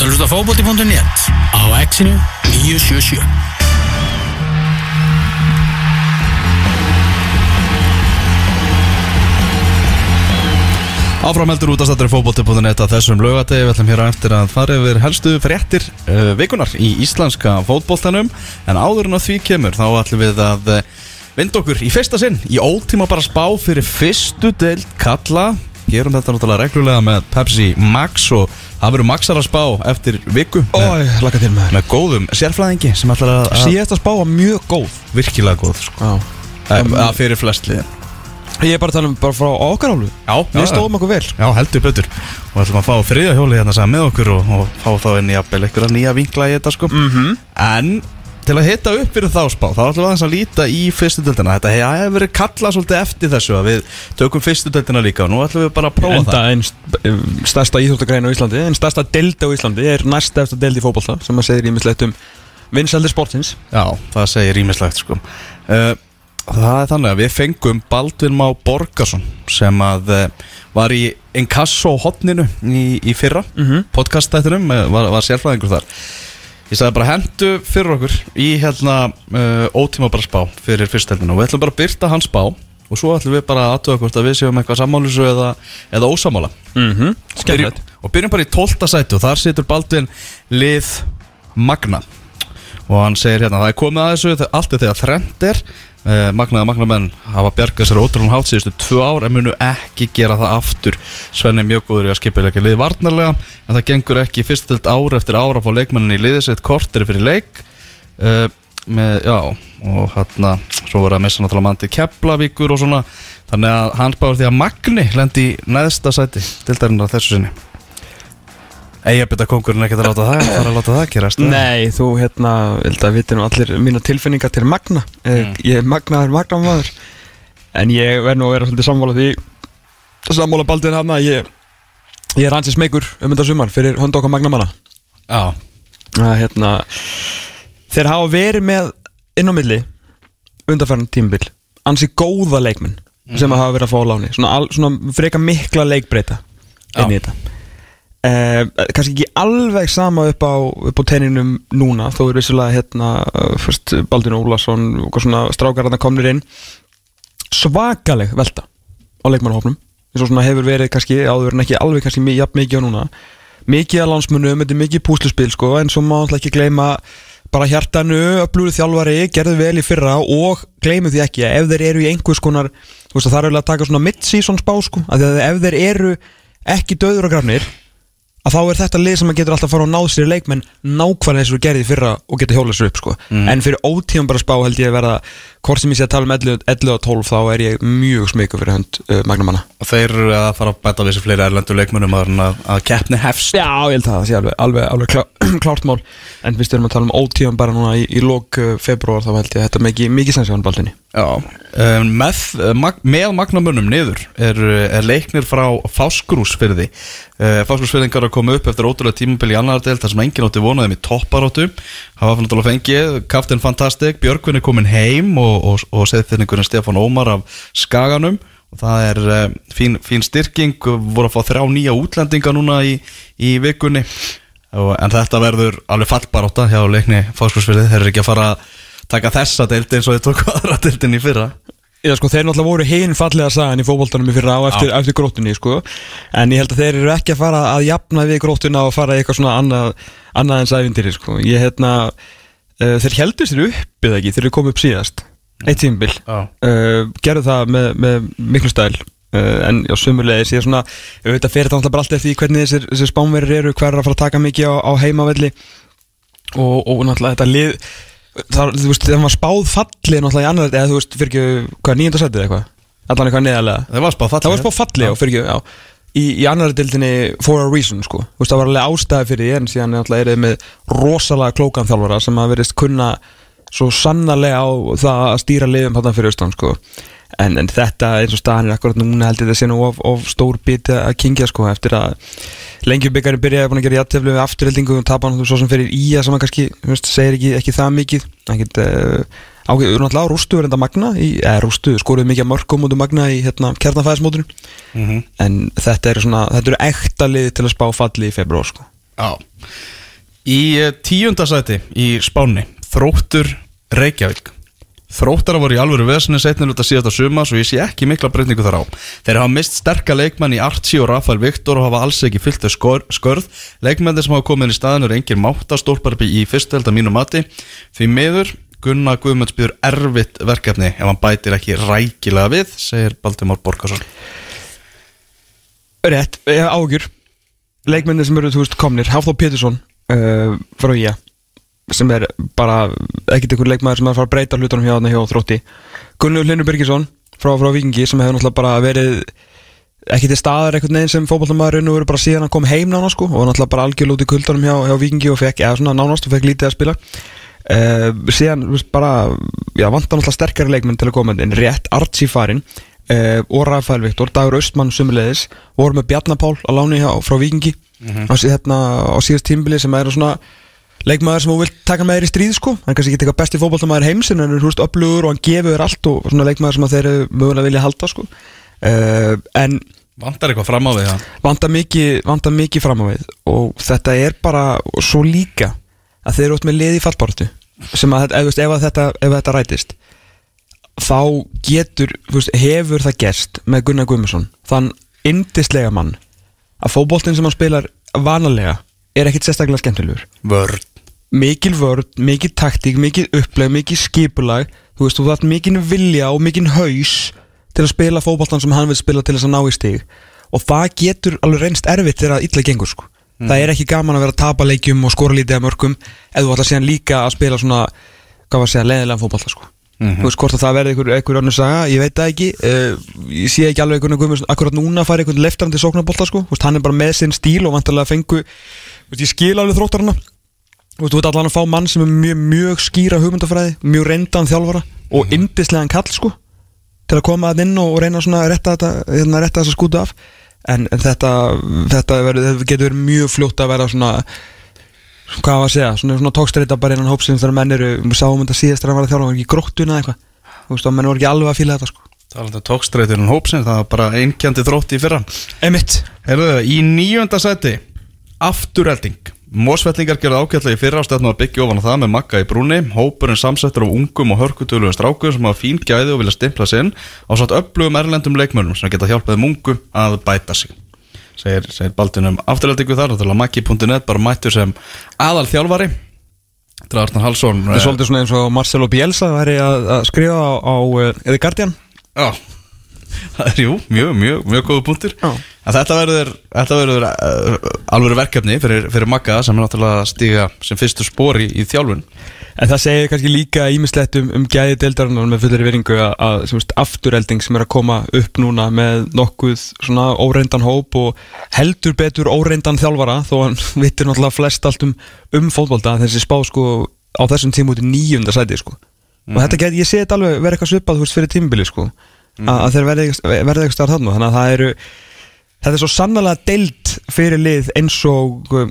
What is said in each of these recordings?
ert að hlusta á fótbolti.net á exinu 977 Áframheldur út að stattari fótbolti.net að þessum lögadegi við ætlum hér á eftir að fara yfir helstu fréttir uh, vikunar í íslenska fótboltanum. En áður en að því kemur þá ætlum við að uh, vinda okkur í fyrsta sinn í ótíma bara spá fyrir fyrstu deild kalla gerum þetta náttúrulega reglulega með Pepsi Max og það verður Maxar að spá eftir viku með, Ói, laka til maður. með góðum sérfræðingi sem ætlar að, Síðast að spá var mjög góð. Virkilega góð sko. Já. Að, að fyrir flest liðin. Ég er bara að tala um bara frá okkar Já, Við stóðum okkur vel. Já, heldur betur. Og við ætlum að fá þriðja hjóli hérna saman með okkur og, og fá þá inn í jafnvel einhverja nýja vinkla í þetta sko. Mhm. En til að hitta upp fyrir þá spá þá ætlum við aðeins að líta í fyrstu döldina Þetta hefur verið kallað svolítið eftir þessu að við tökum fyrstu döldina líka og nú ætlum við bara að prófa Enda einn st- stærsta íþróttagrein á Íslandi En stærsta deldi á Íslandi er næst eftir deldi í fótbolta Sem að segir ímislegt um vinsaldir sportins það Já, það segir ímislegt sko. Uh, Það er þannig að við fengum Baldvin Má Borgarsson sem að uh, var í Inkasso hotninu í, í fyrra Mhm. podcastættinum, uh, var, var sérfræðingur þar Ég sagði bara hendu fyrir okkur í hérna uh, ótíma bara spá fyrir fyrstelminu og við ætlum bara að byrta hans spá og svo ætlum við bara að aðtöða hvort að við séum eitthvað sammálusu eða, eða ósamála mm -hmm. Byrjum- Og byrjum bara í 12. sæti og þar situr Baldvin lið Magna og hann segir hérna það er komið að þessu allt er þegar þrend er eh, Magnaða Magnamenn hafa bjargað sér ótrúlega hátt síðustu tvö ár en munu ekki gera það aftur. Svenni er mjög góður í að skipilega lið varnarlega en það gengur ekki fyrst til ár eftir ára að fá leikmennin í liðið sitt. Kortir fyrir leik uh, með, já, og hérna svo verður að missa náttúrulega mann til Keflavíkur og svona. Þannig að hann báður því að Magni lendi í neðsta sæti til dærinnar þessu sinni Eyjabita kongurinn ekkert að láta það fara að láta það gerast Nei, þú hérna, held að viti nú allir mína tilfinningar til Magna. Mm. Ég er Magnaður Magnamaður. En ég verð nú að vera svolítið sammála því Sammála baldið hann að ég Ég er ansið smegur um þetta sumar fyrir hönd okkar Magnamanna. Já, að hérna Þeir hafa verið með inn á milli undarfæran tímabil. Ansi góða leikmenn sem að hafa verið að fá á láni. Svona, al, svona freka mikla leikbreyta inn í þetta eh, kannski ekki alveg sama upp á, á tenninum núna þó er vissilega hérna uh, fyrst Baldin Ólason og svona strákararna komnir inn. Svakaleg velta á leikmannahofnum eins og svona hefur verið kannski áður en ekki alveg kannski mi- jafn mikið á núna. Mikið að landsmunum, þetta er mikið púsluspil sko, en svo má alltaf ekki gleyma bara hjartanu, öflúrið þjálfari gerðu vel í fyrra og gleymu því ekki að ef þeir eru í einhvers konar að það er eiginlega að taka svona mid-season spá sko, að því að ef þeir eru ekki döður og grafnir að þá er þetta lið sem að getur alltaf að fara og náð sér leikmenn nákvæmlega eins og gerði í fyrra og geta hjólað sér upp sko. en fyrir ótíðum bara spá held ég að verða hvort sem ég sé að tala um 11, 11 og 12 þá er ég mjög smiku fyrir hönd uh, magnamanna. Og þeir eru að fara að bæta við sér fleiri erlendu leikmönum að, að keppni hefst. Já, ég held að það sé alveg, alveg, alveg klá, klárt mál. En við að tala um ótíðum bara núna í, í lók uh, februar þá held ég að þetta mikið, mikið sens á hann baldinni Já, um, með, uh, mag, með magnamönnum niður er, er leiknir frá Fáskrúsfyrði uh, Fáskrúsfyrðingar að koma upp eftir ótrúlega tímabil í annar del þar sem enginn átti vonaði með topparóttu hafa fann og, og, og seðfinningurinn Stefán Ómar af Skaganum. Og það er uh, fín, fín styrking. Voru að fá þrjá nýja útlendinga núna í, í vikunni. Og, en þetta verður alveg fallbaróta hjá leikni Fáskrúsfyrði, þeir eru ekki að fara að taka þessa deild eins og þeir tóku aðra deildin í fyrra. Já sko, þeir náttúrulega voru hinn fallega sagan í fótboltanum í fyrra á eftir, eftir gróttunni sko. En ég held að þeir eru ekki að fara að jafna við gróttuna og fara eitthvað svona annað, annað en sævindiri sko. Ég hérna, uh, þeir heldur sér upp eða ekki, þeir eru komið upp síðast Eitt tímabil, Já. uh, gerðu það með, með miklu stæl. Uh, En já, sumulegis, ég er svona, ég veit að fyrir það náttúrulega bara allt eftir hvernig þessir, þessir spánverðir eru Hver er að fara að taka mikið á, á heimavelli. Og, og náttúrulega þetta lið það, þú veist, þegar maður spáð fallið náttúrulega í annar, eða þú veist, fyrir ekki, hvað, nýjönda setið eitthvað, allan eitthvað neðalega Það var spáð fallið það var spáð fallið, já, fyrir ekki, já. Í, í annar dildinni for a reason, sko. Þú veist, það var alveg ástæði fyrir því, en síðan er þið með rosalega klókan þjálfara sem að verðist kunna svo sannarlega á það að stýra liðum þarna fyrir austan, sko. En, en þetta eins og staðan er akkurat núna held ég þetta sé nú of, of stór biti að kingja sko eftir að lengjubikari byrjaði að gera jætteflu við afturheldingu og tapa hann svo sem fyrir í að sem hann kannski þú veist, segir ekki, ekki það mikið. Ekkit, uh, ágæð, náttúrulega rústu verið þetta magna í, eða rústu, skoruðu mikið mörgum út um magna í hérna, kjarnafæðismótunum Mhm. en þetta eru svona, þetta eru ekta lið til að spá falli í februar sko. Já. Í eh, tíunda sæti í Spáni Þróttur Reykjavík. Þróttara voru í alvöru vesinu setnir út að síðasta suma svo ég sé ekki mikla breytningu þar á. Þeir hafa mist sterka leikmann í Archie og Rafael Viktor og hafa alls ekki fyllt þau skörð. Leikmennir sem hafa komið inn í staðin eru engin máttastólpar í fyrstu held að mínu mati. Því miður Gunnar Guðmunds býður erfitt verkefni ef hann bætir ekki rækilega við segir Baltimore Borgarsson Rétt, ég hef ágjur Leikmennir sem eru, þú veist, komnir. Hafþór Pétursson uh, frá Ía sem er bara ekkert einhver leikmaður sem er að fara að breyta hlutunum hjá, þarna hjá þrótti. Gunnur Linur Birgisson frá, frá Vikingi sem hefur náttúrulega bara verið ekki til staðar einhvern veginn sem fótballtamaður og verið bara síðan að koma heim nána sko og náttúrulega bara algjörl út í kuldanum hjá, hjá Vikingi og fekk, eða svona nánast og fekk lítið að spila. Uh, síðan bara já, vantar náttúrulega sterkari leikmenn til að koma inn. Rétt Archie farin uh, og Rafael Viktor, Dagur Östmann sumulegis voru með Bjarnapál á láni hjá, frá Vikingi á, sí- hérna, á síðast tímbili sem er svona leikmaður sem þú vilt taka með þér í stríð sko. Hann er kannski ekki teka besti fótballtamaður heims en hann er húst upplugur og hann gefur þér allt og svona leikmaður sem að þeir eru mögulega vilja halda sko. Uh, en Vantar eitthvað fram á því það vantar mikið, vantar mikið fram á við. Og þetta er bara svo líka að þeir eru út með lið í fallbortu sem að, ef, veist, ef, að þetta, ef þetta rætist þá getur, veist, hefur það gerst með Gunnar Guðmundsson þann indislega mann að fótboltinn sem hann spilar vanalega er ekkit sérstaklega skemmtilegur. Vörn mikil vörn, mikil taktík, mikil uppleg, mikil skipulag þú veist, þú þarf mikil vilja og mikil haus til að spila fótboltan sem hann vil spila til þess að ná í stig og það getur alveg reynst erfitt þegar illa gengur sko. það er ekki gaman að vera að tapa leikjum og skora lítið að mörgum eða þú ætla síðan líka að spila svona hvað var að segja, leðilega fótbolta sko. þú veist hvort að það verði einhver, einhver önnur saga ég veit það ekki, uh, ég sé ekki alveg einhvern veginn akkurat núna að fara einhvern leftarandi sóknarbolta sko. Hann er bara með sinn stíl og vantarlega fengu þú veist, ég skil alveg þróttarana Þú veit allan að fá mann sem er mjög, mjög skýra hugmyndafræði, mjög reyndan þjálfara og yndislegan kall sko til að koma að inn og reyna svona að retta þetta, hérna, retta þessa skútu af. En, en þetta, þetta, þetta getur verið mjög fljótt að vera svona hvað var að segja, svona, svona tókstreita bara innan hópsins þegar menn eru, við sáum þetta síðast þegar hann var að þjálfa, var ekki í gróttuna eða eitthvað. Þú veist, og menn voru ekki alveg að fíla þetta sko. Talandi um tókstreiturinn hópsinn, það var bara einkjandi þrótti í fyrra. Emitt Heyrðu, í nýjönda sæti Afturhelding Mósvellingar gerði ágætlega í fyrra stefnum að byggja ofan á það með makka í brúni Hópurinn samsettur af ungum og hörkutöluðum strákum sem hafa fín gæði og vilja stimpla sinn á satt upplugum erlendum leikmönnum sem geta hjálpað mungu að bæta sig. Segir, segir Baldin um afturheldingu þar makki.net bara mættur sem aðal þjálfari Drarnar Halsson Þetta er svolítið svona eins og Marcelo Bielsa væri að, að skrifa á, á uh, The Guardian. Já, það er jú, mjög, mjög, mjög góða punktur. Já. En þetta verður, þetta verður uh, alveg verkefni fyrir, fyrir Magga sem er náttúrulega að stíga sem fyrstu spori í þjálfun. En það segir kannski líka ímislegt um, um gæði deildarinnar með fullari veringu að, að sem er að koma upp núna með nokkuð svona óreindan hóp og heldur betur óreindan þjálfara þó hann vittir náttúrulega flest allt um, um fótbolta þessi spá sko á þessum tíma út í nýjunda sæti sko. Og þetta get, ég sé þetta alveg vera eitthvað svipað þú veist fyrir tímbili sko að, að þeir verði eitthvað starf þarna. Þannig að það eru þetta er svo sannlega deild fyrir lið eins og um,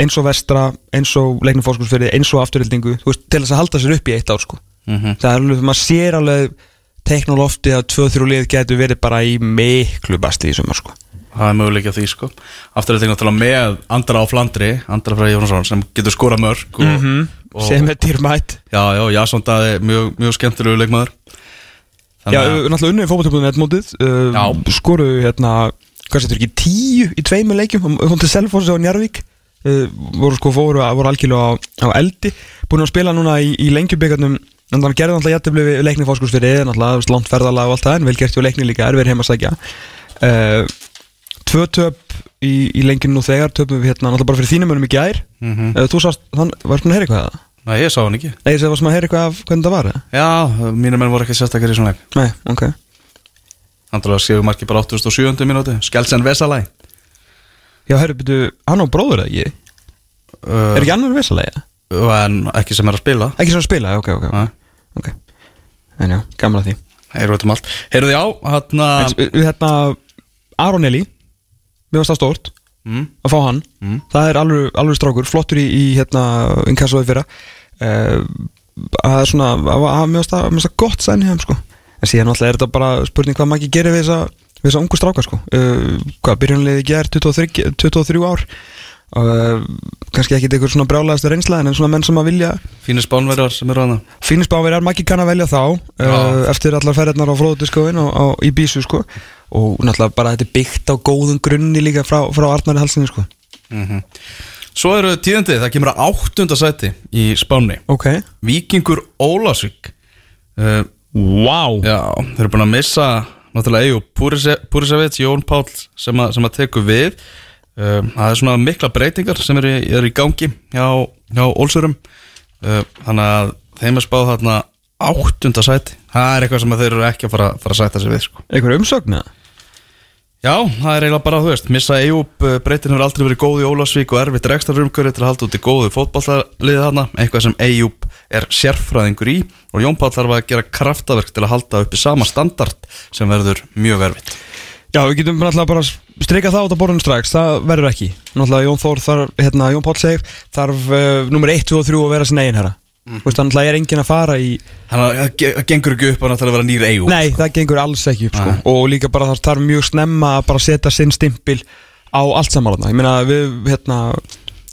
eins og vestra, eins og leiknum fórskúsfyrði eins og afturhildingu, þú veist, til þess að halda sér upp í eitt ár sko. Það er alveg, maður sér alveg teknolofti að 2-3 lið getur verið bara í miklu basti í sumar sko. Það er möguleik á því sko. Afturhelding náttúrulega með Andra á Flandri Andra frá Jónsson sem getur skora mörg og, og, sem er dýrmætt. Já, já, Jasson Daði, mjög, mjög skemmtilegu leikmaður. Já, náttúrulega unnið fókbaltöpunum þetta mótið uh, Já. skoruðu hérna, hvað setur ekki tíu í tveimur leikjum, hún til Selfoss og Njarvík uh, voru sko fóru voru algjörlega á, á eldi. Búin að spila núna í, í lengjubíkarnum en þannig gerði náttúrulega jættibli við leikni fórskursfyrir náttúrulega ferðalag og allt það en vel gert hjá leikni líka erfið heima að sækja uh, tvö töp í, í lengjum nú þegar töpum við hérna náttúrulega bara fyrir þínum önum í gær. Mhm. uh, þú sást, þann, varst maður að heyra eitthvað það? Nei, ég sá hann ekki. Nei, það varst maður að heyra eitthvað af hvernig það var eða? Já, mínir menn voru ekki sérstakar í svona leik. Nei, ok Andra séu marki bara 87. minúti Skelsen Vesalæ Já, heyru, byrju, hann á bróður eða ekki? uh, Er ekki annar vesalega? En ekki sem er að spila Ekki svo að spila, ok, ok, Nei. ok En já, gamla því Heyrðu þetta um allt Heyrðu hérna En s- við hérna, Aron Eli Mér varst það stórt mm, að fá hann Mm. Það er alveg, strákur, flottur í, í hérna Inkassoði fyrra uh, Það er svona, að, að, það mér varst það gott sæni hefum sko En síðan alltaf er þetta bara spurning hvað maður ekki gerir við þessa, ungu stráka sko. Uh, Hvað, byrjunlega í gerð 23, 23 ár. Uh, kannski ekki eitthvað svona brjálæðast reynsla en svona menn sem að vilja Fínir spánverjar sem eru hana Fínir spáverjar, Maggi kann að velja þá uh, eftir allar ferðarnar á fróðudiskóin og, og í Bísu sko. Og náttúrulega bara þetta er byggt á góðum grunni líka frá, frá Arnari Halsinni sko. Svo eru tíðandi, það kemur að áttunda sæti í spánni. Ok. Víkingur Ólasvík uh, Wow Já, þeir eru búin að missa náttúrulega Eyjú Púrisevits, Jón Páll sem, að- sem að teku við um, Það er svona mikla breytingar sem eru, eru í gangi hjá, hjá Ólsurum uh, Þannig að þeim er spáð þarna áttunda sæti Það er eitthvað sem að þeir eru ekki að fara, fara að sæta sig við sko. Einhver umsögn eða? Já, það er eiginlega bara, þú veist, missa Eyjúb breytin hefur aldrei verið góð í Ólasvík og erfitt ekstra rumkjöri til að halda út í góðu fótballaliði þarna, eitthvað sem Eyjúb er sérfræðingur í og Jón Páll þarf að gera kraftaverk til að halda uppi sama standard sem verður mjög erfitt. Já, við getum náttúrulega bara streika það út á borðinu strax, það verður ekki Náttúrulega Jón Þór þarf, hérna, Jón Páll segir þarf uh, nummer 1, 2 og 3 að vera sin eigin herra mm. Þú veist, þannig að er enginn að fara í Þannig að það ge- það gengur ekki upp að það að vera nýr Eyjúb. Nei, það gengur alls ekki upp, sko. Og líka bara það þarf mjög snemma að bara setja sinn stimpil á allt samanlega Ég meina, við, hérna,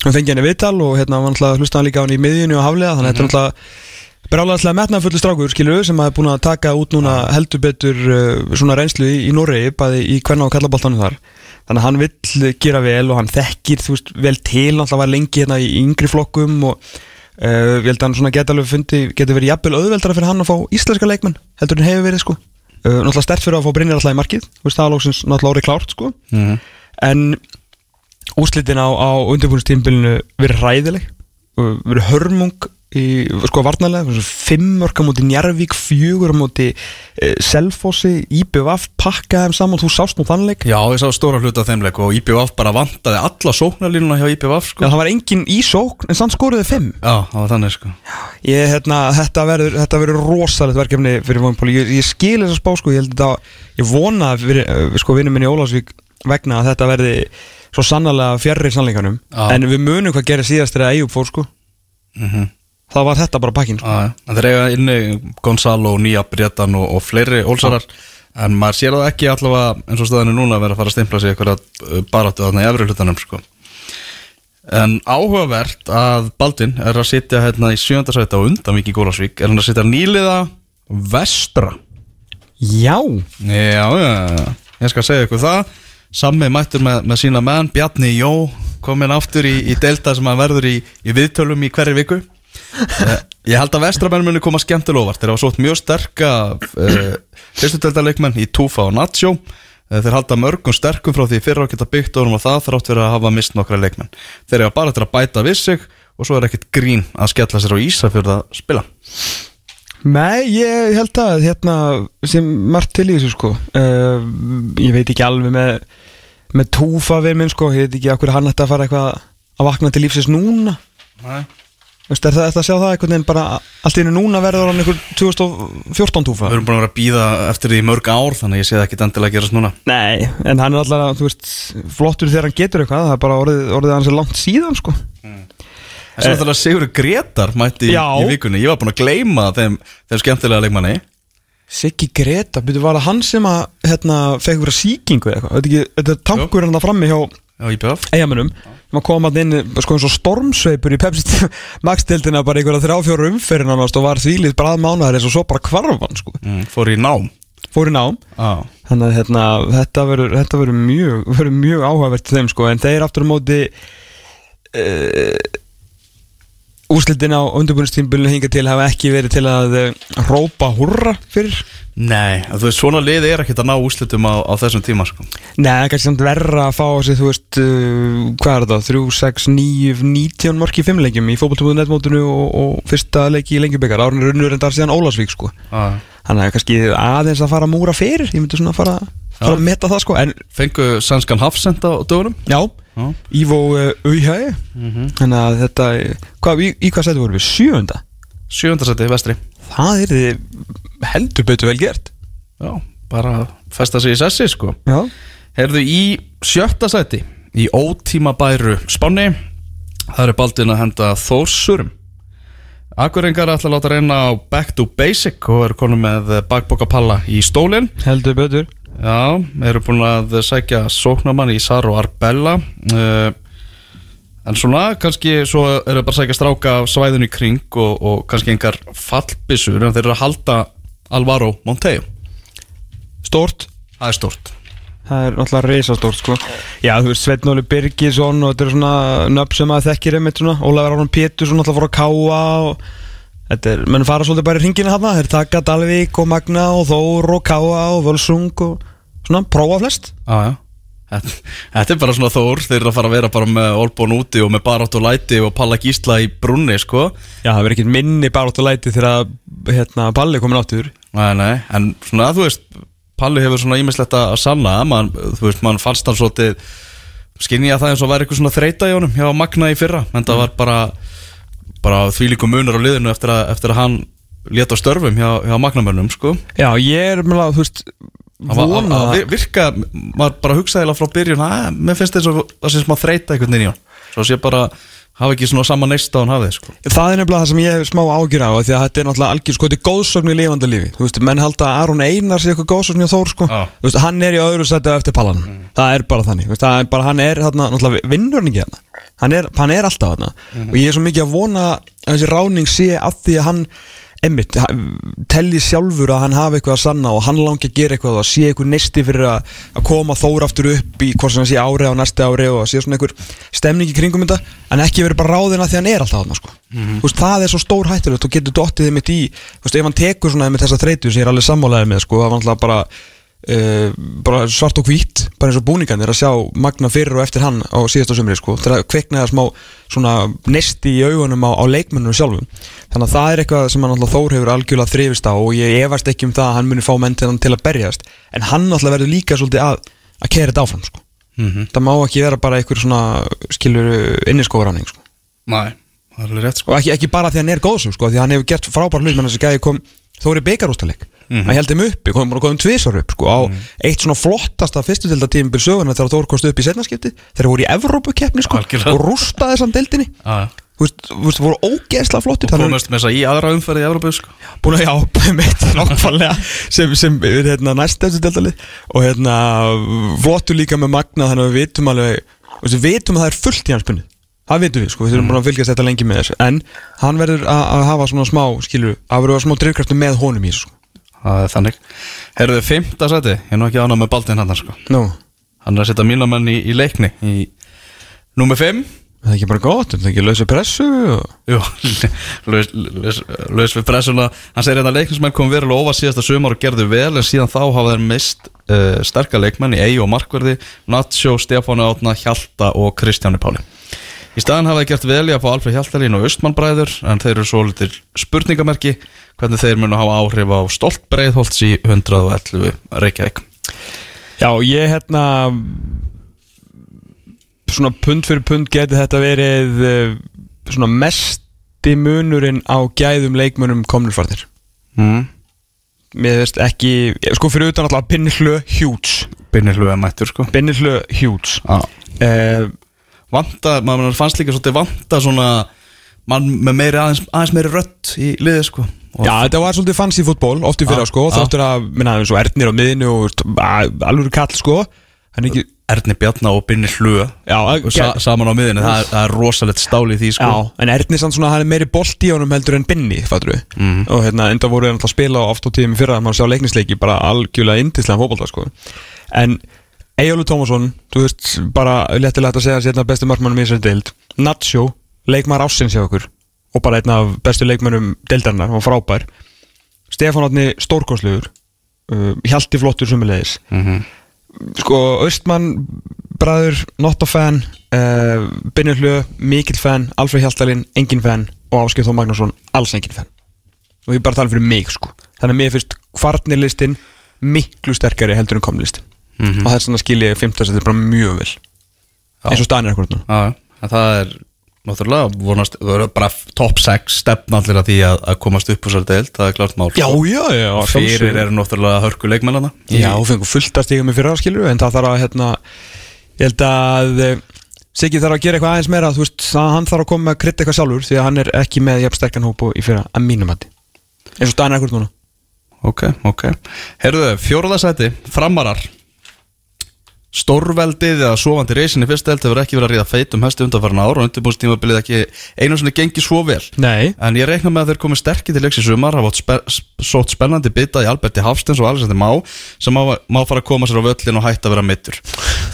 við fengið henni viðtal og hérna, var náttúrulega hlusta hann líka á hann í miðjunni og haflega Þannig að þetta er náttúrulega Brálaðslega metnaða fullu strákur, skilur sem er búin að taka út núna heldur betur uh, svona reynslu í, í Noregi, bæði í hvernig og kallaboltanum þar. Þannig að hann vill gera vel og hann þekkir, veist, vel til, náttúrulega var lengi hérna í yngri flokkum og uh, ég held að hann svona geta alveg fundi, getur verið jafnvel auðveldara fyrir hann að fá íslenska leikmenn, heldur hann hefur verið, sko. Uh, náttúrulega stert fyrir að fá Brynjar alltaf í markið, það er lóksins náttúrulega orðið klárt, sko. Mhm. En úslitin á, á undirbúinistímbilinu verið hræðileg og verið hörmung í, sko varnalega, fimm orka múti Njarvík, fjögur múti e, Selfossi, IBVF pakkaði þeim saman, þú sást nú þannleik Já, ég sá stóra hluta af þeim leik og IBVF bara vantaði alla sóknarlínuna hjá IBVF, sko. það var engin í sókn, en samt skoruði fimm Já, það var þannig, sko. ég, hérna, þetta verður þetta verður rosalegt verkefni fyrir Vónpóli ég, ég skil þess að spá, sko, ég held þetta ég vona, fyrir, eh, sko, vinnum minni Ólafsvík vegna að þetta verði svo sannlega fjarrir sannleikanum Já. en við munum hvað gerir síðast þegar Eyjup fór, sko Mhm. Það var þetta bara pakkin, sko. En þeir eiga inni Gonzalo, Nýja Bretan og, og fleiri ólsarar En maður sér það ekki allavega eins og staðinu núna að vera að fara að stimpla sig eitthvað baráttu þarna í efri hlutanum sko. En áhugavert að Baldvin er að sitja hérna í sjöndasæti á undan Viki Gólasvík Er hann að sitja nýliða vestra? Já, Já, já, já, ég skal segja ykkur það. Sammi mættur með, með sína menn Bjarni Jó komin aftur í, í delta sem hann verður í, í viðtölum í hverju viku. uh, Ég held að vestramenn muni koma skemmtilega óvart. Þeir hafa sótt mjög sterka uh, fyrstu deltaleikmenn í Túfa og Natsjó uh, Þeir halda mörgum sterkum frá því fyrra að geta byggt og það þrátt fyrir að hafa mist nokkra leikmenn. Þeir hafa bara til að bæta við sig og svo er ekkert grín að skella sér á Ísafjörð að spila. Nei, ég held að hérna sem margt til í þessu sko. Uh, ég veit ekki alveg með með túfa við minn sko. Ég veit ekki okkur hann ætti að fara eitthvað að vakna til lífsins núna. Nei Veist, er það eftir að sjá það einhvern veginn bara allt í hennu núna verður hann einhver 2014 túfa? Við erum að vera að býða eftir því mörg ár þannig að ég sé það ekki endilega að gerast núna. Nei, en hann er alltaf, þú veist flottur þegar hann getur eitthvað, það er bara orðið, orðið hans er langt síðan sko. En svo ætlaði að Sigur Gretar mætti í, í vikunni. Ég var búin að gleyma þeim, þeim skemmtilega leikmanni. Siggi Greta, byrju var það hann sem að hérna, fekk vera sýkingu eða eitthvað? Þetta er ekki- þetta er tankur hann að frammi hjá eigamennum að koma hann inn sko eins og stormsveipur í Pepsi Max-dildina bara einhverja þrjá fjóra umferðin og var þvílið brað mánuðar eins og svo bara kvarfan sko. Mm, Fór í nám. Fór í nám. Ah. þannig að hérna, þetta verður þetta verður mjög, verður mjög áhugavert þeim sko en þeir aftur á móti uh, úrslitin á undirbúinistímbilinu hinga til hafa ekki verið til að uh, rópa hurra fyrir Nei, að þú veist, svona liði er ekkert að ná úslitum á, á þessum tíma sko. Nei, kannski samt verra að fá sig, þú veist, uh, hvað er þetta, 3, 6, 9, 19 marki í fimmleikjum í fótboltabúðu netmótinu og, og fyrsta leiki í lengjubikar, árinu runnur en það er síðan Ólasvík, sko. ah. Þannig að kannski aðeins að fara að múra fyrir, ég myndi svona fara, fara að meta það, sko, en Fengu sannskan hafsend á dögunum já, Já. Ívo uh, Uihæi, þannig að þetta, hvað, í, í hvað sæti vorum við, sjöunda? Sjöfundarsætti vestri Það er þið heldur betur vel gert. Já, bara festa sig í sessi sko Já. Herðu í sjötta sæti Í ótíma bæru Spáni Það er baldin að henda Þórsurum Akurengar ætla að láta reyna á Back to Basic og eru konum með bakbókapalla í stólinn Heldur betur. Já, eru búin að sækja sóknamann í Saro Arbella uh, En svona, kannski svo eru bara að sækja stráka svæðinu í kring og, og kannski engar fallbissur en þeir eru að halda Alvaro Monteo Stort Það er stort Það er náttúrulega reisastórt sko. Já, þú veist, Sveitn Óli Birgisson og þetta er svona nöfn sem að þekkir einmitt svona. Ólafur Aron Pétursson náttúrulega fór að káa og Þetta er, menn fara svolítið bara í ringinu hana Þeir taka Dalvík og Magna og Þór og káa og Völsung og svona, prófa flest. Já, já. Þetta er bara svona þór, þeir eru að fara að vera bara með Olbón úti og með Barátt og Læti og Palla Gísla í brunni, sko. Já, það verður ekkert minni bara áttu læti þegar hérna, Palli komin áttur Nei, nei, en svona, þú veist Palli hefur svona ímislegt að sanna. Man, Þú veist, mann fannst hann svolítið Skinja það eins og væri eitthvað svona þreita í honum hjá Magna í fyrra, en það var bara bara þvílíku munur á liðinu eftir að, eftir að hann leta á störfum hjá, hjá Magnamönnum, sko. Já, ég er með að, þú veist vona að vir- virka, maður bara hugsaði eiginlega frá byrjun, að mér finnst þess að það sé smá þreita einhvern veginn í hann Svo sé bara, hafa ekki svona sama neista á hann hafið, sko. Það er nefnilega það sem ég hef smá ágjur á Því að þetta er náttúrulega algjör sko Þetta er góðsögn í lifandi lífi. Þú veist, menn halda að Aron Einar sé eitthvað góðsögn hjá Þór sko. Þú veist, hann er í öðru á eftir pallan Það er bara þannig veist, Það er bara, hann er þarna Náttúrulega vinnur hann ekki þarna Hann er, hann er alltaf þarna. Og ég er svo mikið að vona að þessi ráning sé af því að hann Emmitt, telli sjálfur að hann hafi eitthvað að sanna og hann langi að gera eitthvað og sé eitthvað neisti fyrir að, að koma Þór aftur upp í hvort sem hann sé ári á næsti ári og að sé svona einhver stemning í kringum þetta en ekki verið bara ráðina því að hann er alltaf þarna sko. Þú veist, það er svo stór hættulegt. Og getur dottið þið mitt í veist, ef hann tekur svona með þessa þreytu sem ég er alveg sammálaðið með sko, það var alltaf bara Uh, bara svart og hvít bara eins og búningarnir að sjá Magna fyrir og eftir hann á síðasta sömri sko þegar kveiknaði smá svona nesti í augunum á, á leikmennunum sjálfum. Þannig að það er eitthvað sem hann alltaf Þór hefur algjörlega þrifist á og ég efast ekki um það að hann muni fá menn til hann til að berjast en hann alltaf verður líka svolítið að að kera þetta áfram sko. Það má ekki vera bara einhver svona skilur inniskóðuráning sko. Nei, það er alveg rétt, sko. Og ekki, ekki bara því að hann er góðsum sko, því að hann hefur gert frábær hlut kom beigarústaleik Mhm. hann held þeim uppi, kom bara komum tvisar upp sko, á eitt svona flottasta fyrstu delta tímabil söguna þegar Þór komst upp í setnaskipti þeir voru í Evrópukeppni sko, og rústaði þessan deldinni Já, já. Þú veist, þú veist, voru ógeðslega flottir Og komast með þess að í aðra umferði í Európa, sko. Búin að já, mitt nákvæmlega sem, sem er hérna, næst þessu deltalið og hérna flottur líka með Magna þannig að við vitum alveg þú við vitum að það er fullt í hans bunni það vitum við sko, við þurfum búin að fylgjast þetta lengi með þessu. En hann verður að, hafa svona smá skilur, að verður að smá drifkraftu með honum í þessu sko. Það er þannig. Herðu, fymta seti, ég er nú ekki ánað með Baldvin hann, sko. Nú, Hann er að setja mínamenn í, í leikni Í Númer 5 það er ekki bara gott, er það ekki lausa pressu og... Jú, laus, laus, laus við pressuna. Hann segir hérna að leiknismenn kom verulega óvart síðasta sumar og gerðu vel en síðan þá hafa þeir mist uh, sterka leikmenn í eigi og markverði Natsjó, Stefáni Átna, Hjalta og Kristjáni Páli Í staðan hafa þeir gert vel í að fá Alfred Hjaltalín og Östmann bræður en þeir eru svo litur spurningamerki hvernig þeir munu hafa áhrif á stolt breiðholts í 111 Reykjavík. Já, ég hérna svona pund fyrir pund geti þetta verið eh, svona mesti munurinn á gæðum leikmönnum komnurfarnir mm. Mér veist ekki, sko fyrir utan alltaf huge Binnir hluga mættur sko. Binnihlu huge ah. uh, Vanta, maður fannst líka svolítið vanta svona mann með meiri aðeins, aðeins meiri rött í liði sko. Og- Já, þetta var svolítið fancy fútból, oft í fyrra Já, sko. Þáttur að, minna, eins og Ernir á miðinu og alveg kall sko. Hann ekki, Erni Bjarna og Binnir hluga já, sa saman á miðinni, það, er- það er rosalegt stál í því sko. Já, en Ernir samt svona, hann er meiri bolt í honum heldur en Binni, fattur við. Mhm. Og hérna, enda voru hann alltaf að spila oft á tíðum í fyrra Maður sjá leiknisleiki, bara algjörlega indislega fótbolta, sko. En Eyjólu Tómasson, þú veist, bara lettilegt að segja að sérna besti markmannum í þessari deild. Nacho, leikmar ásins hjá okkur Og bara einn af bestu leikmannum deildarinnar, hann var frábær. Stefán Átni stórkonslugur uh, Hjalti flottur sumulegis Mhm. sko, Östmann bræður, not a fan uh, Binnir Hlu, mikill fan Alfred Hjaltalinn, engin fan og Áskip Þó Magnússon, alls engin fan. Og ég bara tala fyrir mig sko. Þannig að mér finnst kvarnirlistin miklu sterkari heldur en komlistin Mhm. og þess vegna skil ég 15 þetta bara mjög vel. Eins og er Já, en það er náttúrulega vonast, það er bara top 6 stefn allir að því að, að komast upp úr sér deild, það er klart mál já, sko. já, já, Fyrir eru náttúrulega hörku leikmennana Já, og fengur fullt að stíga með fyrir áskilur en það þarf að, hérna ég held að eh, Siggi þarf að gera eitthvað aðeins meira þú veist, hann þarf að koma að krytta eitthvað sjálfur því að hann er ekki með jafn sterkan hóp og í fyrra að mínum hætti eins og staðan er ekkert núna. Ok, ok. Herðu, fjóruða sæti, framarar Stórveldið eða sofandi reysin í fyrsta held hefur ekki verið að ríða feitum hesti undanfarn ár og undirbúinstímabilið ekki einu sinni gengi svo vel. Nei, En ég reikna með að þeir komið sterkir til leiks í sumar hafa spe sótt spennandi bita í Alberti Hafstens og Alexander Má sem má, má fara að koma sér á völlin og hætta að vera mittur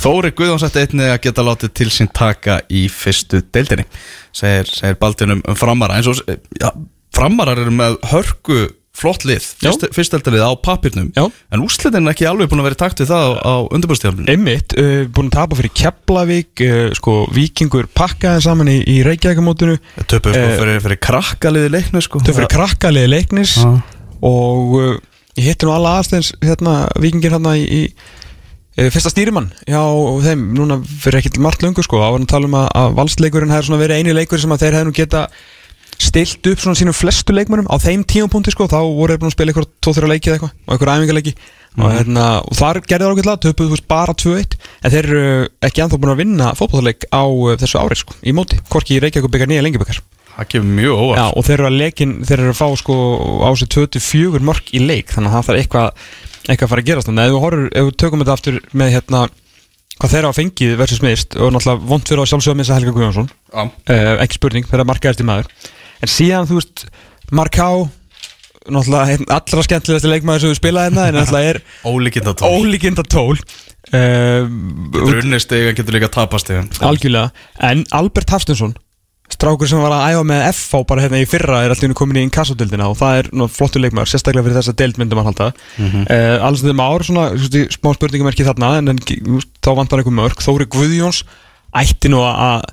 Þóri Guðjóns ætti einnig að geta látið til sín taka í fyrstu deildinni segir, segir Baldin um, um framara eins og ja, framarar eru með hörku flott lið, fyrsteldalið á papirnum Já. en úrslitin er ekki alveg búin að vera í takt við það á, á undirbúrstíðanbyrnu einmitt, uh, búin að tapa fyrir Keflavík, uh, sko, Víkingur pakkaði saman í, í Reykjavíkamótinu Töpu sko Eh, fyrir, fyrir krakkaliði leiknu sko. Þau fyrir krakkaliði leiknis. Og uh, ég hitti nú alla aðstæðins hérna, vikingir hérna í, í uh, fyrsta stýrimann já, þeim, núna fyrir ekkert margt löngu sko, á að tala um að, að valsleikurinn svona verið eini leikur sem að þeir hefði nú geta stilt upp svona sínum flestu leikmönnum á þeim tímapunkti sko, þá voru þeir búin að spila eitthvað 2-3 leiki eða eitthvað, og eitthvað æfingarleiki og, hérna, og þar gerði það ágætlega, töpuð bara 2-1, en þeir eru ekki anþá búin að vinna fótbollleik á uh, þessu ári sko, í móti, hvorki í Reykjavík byggar nýja lengjabyggar Það kemur mjög óvart. Já, og þeir eru að leikin, þeir eru að fá sko á sig 24 mörg í leik þannig að það þarf eitthvað, eitthvað að fara að gerast að ef við horfum, ef við tökum þetta aftur með hérna, hvað þeir hafa fengið versus mist og náttúrulega vond fyrir að sjálfsögða að missa Helga Guðjónsson, Já. uh, ekki spurning þeir eru markaðist í maður, en síðan þú veist Marká allra skemmtilegasti leikmaður sem við spilaði hérna, er Ólíkinda tól ólíkinda tól uh, Getur unnið stiga, getur líka tapast stiga Algjörlega, en Albert Hafstensson strákur sem var að æfa með FH bara hérna í fyrra er alltaf komin í inkassodildina og það er nú, flottur leikmaður, sérstaklega fyrir þessa deild myndum að halda. Mm. -hmm. alls þeim ár, svona, þú veist, í smá spurningamerki þarna en, en þá vantar einhver mörg Þóri Guðjóns ætti nú að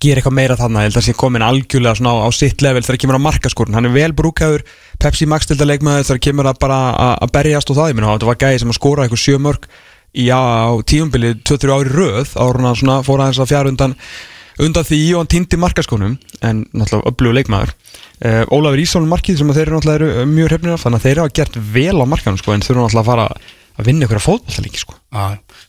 gera eitthvað meira þarna, ég held að sé komin algjörlega svona á, á sitt level þegar kemur að markaskorun hann er vel brúkaður, Pepsi Max dilda leikmaður þegar kemur að bara að, berjast og það, ég minna, þetta var gæði sem að skora eitthvað sjö mörg í á, á tíumbili 2-3 ári röð, hann svona fór aðeins að fjara undan undan því og hann týndi markaskonum en náttúrulega öflugur leikmaður. Uh, Ólafur Ísson markið sem þeir eru náttúrulega mjög hrefnir af þannig að þeir eru að gert vel á markanum sko, en þurfa náttúrulega að fara að vinna ykkur að fótballtalíki sko.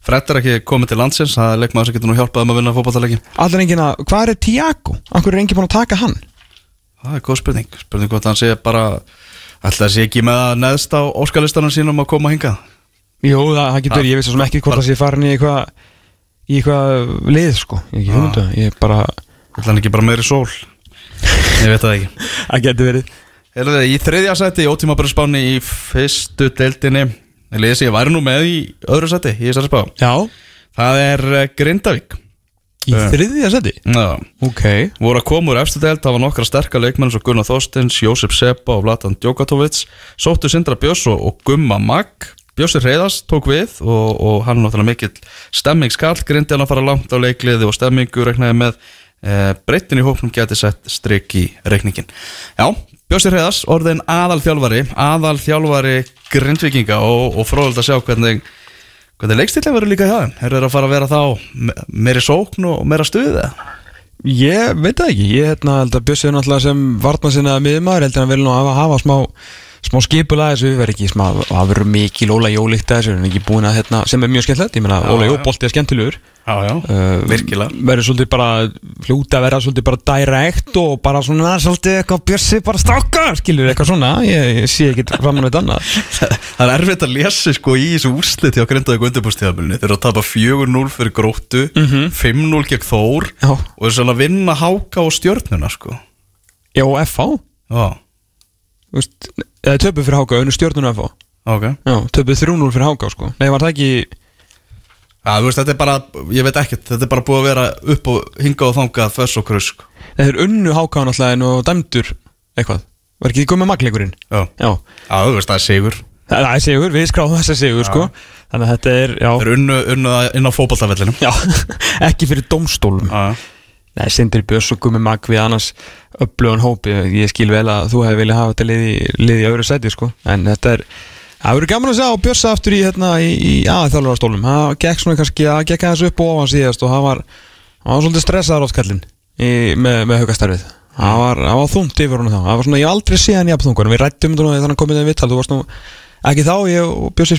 Fredd er ekki komið til landsins Það er leikmaður sem getur nú hjálpað um að vinna fótballtaleiki Allir enginn að, hvað er Tiago? Akkur er enginn búin að taka hann? Það er góð spurning. Spurning hvort hann sé bara að sé ekki með að neðst á óskalistanum sínum að koma hingað? Jú, það, það getur, ég veist svo sem ekki hvort það sé farin í eitthvað í eitthvað lið sko, ég ekki hugmyndu ég er bara, hann ekki bara meiri sól? Ég veit það ekki. Það getur verið. Í þriðja seti, ótíma bara spáni í fyrstu deildinni. Ég lesi, ég væri nú með í öðru seti Í þessari spá. Já, Það er eh, Grindavík. Í Eh. þriðja seti Já. Ok, voru að koma úr efstu deild, það var nokkra sterkar leikmenn svo Gunnar Þorstins, Jósef Seppa og Vladan Djokatovits, sóttu Sindra Björns og, Gumma Magg Björnsir Reyðars tók við og, og hann er náttúrulega mikill stemmingskall grindi hann að fara langt á leikliði og stemmingu reiknaði með e, breytin í hópnum geti sett strik í reikningin Já, Björnsir Reyðars, orðin aðalþjálfari. Aðalþjálfari grindvikinga og, og fróðult að sjá hvernig hvernig leikstillega verður líka hjá þeim er þeir að fara að vera þá me- meiri sókn og meira stuðið eða? ég veit það ekki ég hérna, held að Bjössi er náttúrulega sem vartmann sinna miðmaður, heldur hann vel nú að hafa, hafa smá smá skipulega þessu, verður ekki smá það verður mikil Óla Jó líkt að þessu en ekki búin að hérna, sem er mjög skemmtilegt, ég meina Óla Jó bolti er skemmtilegur. Já, já, Uh, virkilega. verður svolítið bara hlúta að vera svolítið bara direkt og bara svona svolítið eitthvað bjössi bara stráka skilur eitthvað svona, ég, ég sé ekki fram með þetta annað. Það er erfitt að lesa sko í þessu úrsliti á Grindavík undirbúrstíðabilinu Þeir eru að tapa 4-0 fyrir gróttu 5-0 gegn Þór Já. og svona að vinna háka og stjörnuna sko. Já, FH, Já, eða töpuð fyrir Háka, önnu stjórnunu FH ok. Já, töpuð 3-0 fyrir Háka sko. Nei, var það ekki, þú veist, þetta er bara, ég veit ekkert Þetta er bara búið að vera upp og hinga og þangað þess og krus sko. Þeir unnu Háka náttúrulega og dæmdur eitthvað. Var ekki komið magleikurinn Já, Já, Já þú veist, það er sigur. Það það er sigur, við skráðum þessa sigur sko. Þannig að þetta er, já. Þeir eru unnu, unnu það inn á fótballtafellinu Já, ekki fyrir domstólum Já, Nei, Sindri Björns og Gummi Mag við annars upplöðun hópi, ég skil vel að þú hefði viljað hafa þetta liði, liði í öðru sæti sko. en þetta er, það verður gaman að sjá Björns aftur í, hérna, í, í aðþjálfarastólum það gekk svona kannski, það gekk aðeins upp og ofan síðast og það var, það var svolítið stressaður átt kallinn með, með haukastarfið það var, það var þungt yfir honum þá. Það var svona, ég hef aldrei séð hann í apþungur við rættum þetta þegar hann komið þeim vittal þú varst nú ekki þá, ég og Björns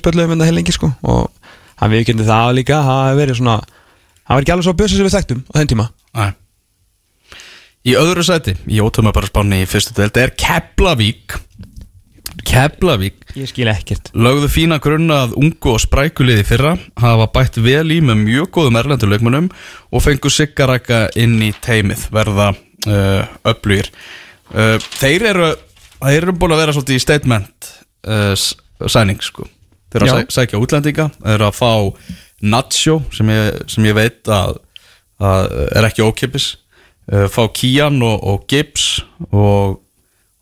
Í öðru sæti, í ótöma bara spáni í fyrstu deild er Keflavík. Keflavík Ég skil ekkert. lögðu fína grunna að ungu og sprækuliði fyrra hafa bætt vel í með mjög góðum erlenduleikmunum og fengu siggarækka inn í teimið verða uh, öflugir. Uh, þeir eru þeir eru búin að vera svolítið í statement uh, sæning sko. Þeir eru að sæ, sækja útlendinga þeir eru að fá Nacho sem ég, sem ég veit að, að er ekki ókipis fá Kian og, og Gibbs og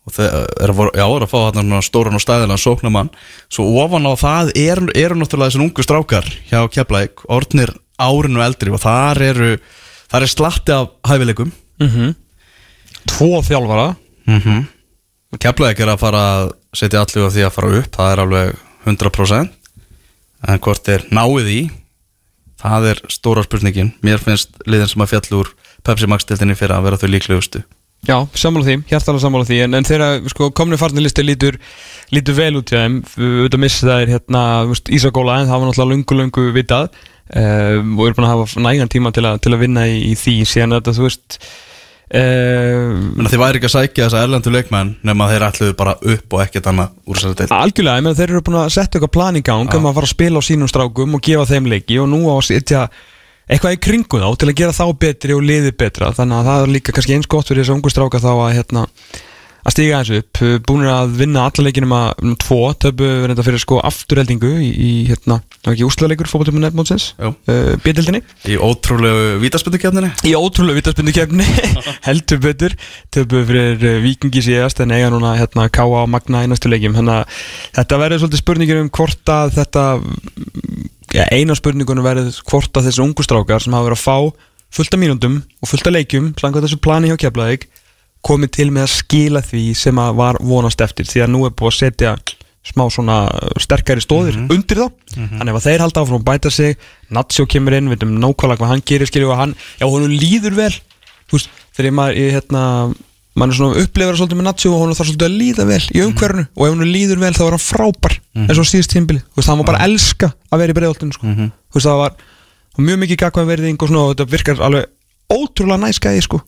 og þeir eru að, já, eru að fá þarna stóran og stæðilega sóknamann svo ofan á það eru, eru náttúrulega þessar ungu strákar hjá Keflæk orðnir árinu eldri og þar eru þar er slatti af hæfileikum. Tvo þjálfara. Mm -hmm. Keflæk er að fara að setja allir á því að fara upp það er alveg 100% en hvort er náið í það er stóra spurningin. Mér finnst liðin sem að fjall úr Pepsi Max dildinni fyrir að vera þau líklegustu. Já, sammála því, hjartalega sammála því en, en þegar sko, komni farnilisti lítur lítur vel út hjá þeim auðvitað missa það er hérna Ísagóla en það var náttúrulega lungu lungu vitað um, og er búin að hafa nægan tíma til, a, til að vinna í, í því síðan þetta þú veist um, þið væri ekki að sækja þessa erlendu leikmenn nema þeir ætluðu bara upp og ekkert annað úr þessari deild. Algjörlega, meina þeir eru búin að setja eitthvað plan í gang um að fara að spila á sínum strákum og gefa þeim leiki og nú á að setja eitthvað í kringu þá til að gera þá betri og liði betra. Þannig að það er líka kannski eins gott fyrir þessu ungu stráka þá að hérna að stíga eins upp, búin að vinna alla leikinum að tvo, töpu reynda fyrir sko afturheldingu í, í hérna ekki úslaleikur fótballtöfum nefnmótsins uh, bjöldildinni í ótrúlegu vítaspöndukefninni í ótrúlega vítaspindu kefni heldur betur. Töpu fyrir uh, vikingi síðast en eiga núna hérna K.A. og Magna í næstu leikjum. Þannig að þetta verður svolítið spurningir um hvort að þetta eina spurningunum verður hvort að þessi ungu strákar sem hafa verið að fá fullt af mínúndum og fullt af leikjum slangat þessu plani hjá Keflavík komið til með að skila því sem að var vonast eftir því að nú er búið að setja smá svona sterkari stóðir undir þá. Þannig að þeir halda áfram að bæta sig Natsjó kemur inn, við veitum nákvæmlega hvað hann gerir skilju og hann, já honum líður vel. Þú veist, þegar maður ég, hérna, maður er svona upplifur svolítið með Natsjó og honum þarf svolítið að líða vel í umhverfinu. Og ef honum líður vel þá er hann frábær eins og síðust tímbili, þú veist, hann var bara að elska að vera í breiðoltinu sko. þú veist, það var, mjög mikið gagvað verðing og svona, og þetta virkar alveg ótrúlega næskæði sko.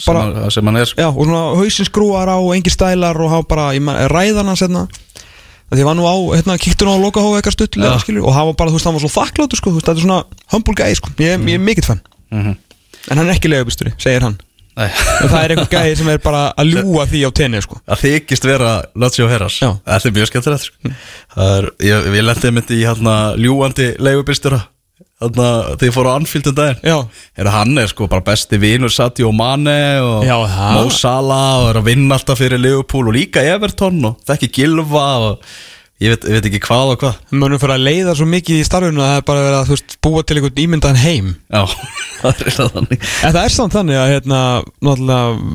sem, bara, að, sem hann er. Sko. Já, og svona hausinn skrúar á og engin stælar og hafa bara, ræðan hans hérna. Því ég var nú á, hérna, kíktu nú á lokahóðu eitthvað stuttilega, Já. Og sko, þetta sko, en ekki það er einhver gæði sem er bara að ljúa því á tenni, sko að þykist vera Lazio Herras Já. þetta er mjög skemmtilegt sko. það er, ég, ég lendi myndi í hérna ljúandi leigubistura hérna þegar ég fór á Anfield um daginn Já, Heru, hann er sko bara besti vinur Sadio Mane og Já, það. Mo Salah og er að vinna alltaf fyrir Liverpool og líka Everton og þekki Gilva og ég veit, ég veit ekki hvað og hvað. Mönnum fyrir að leiða svo mikið í starfinu að það er bara verið að, veist, búa til einhvern ímyndaðan heim. Já, það er eitthvað þannig. En það er samt þannig að hérna, náttúrulega,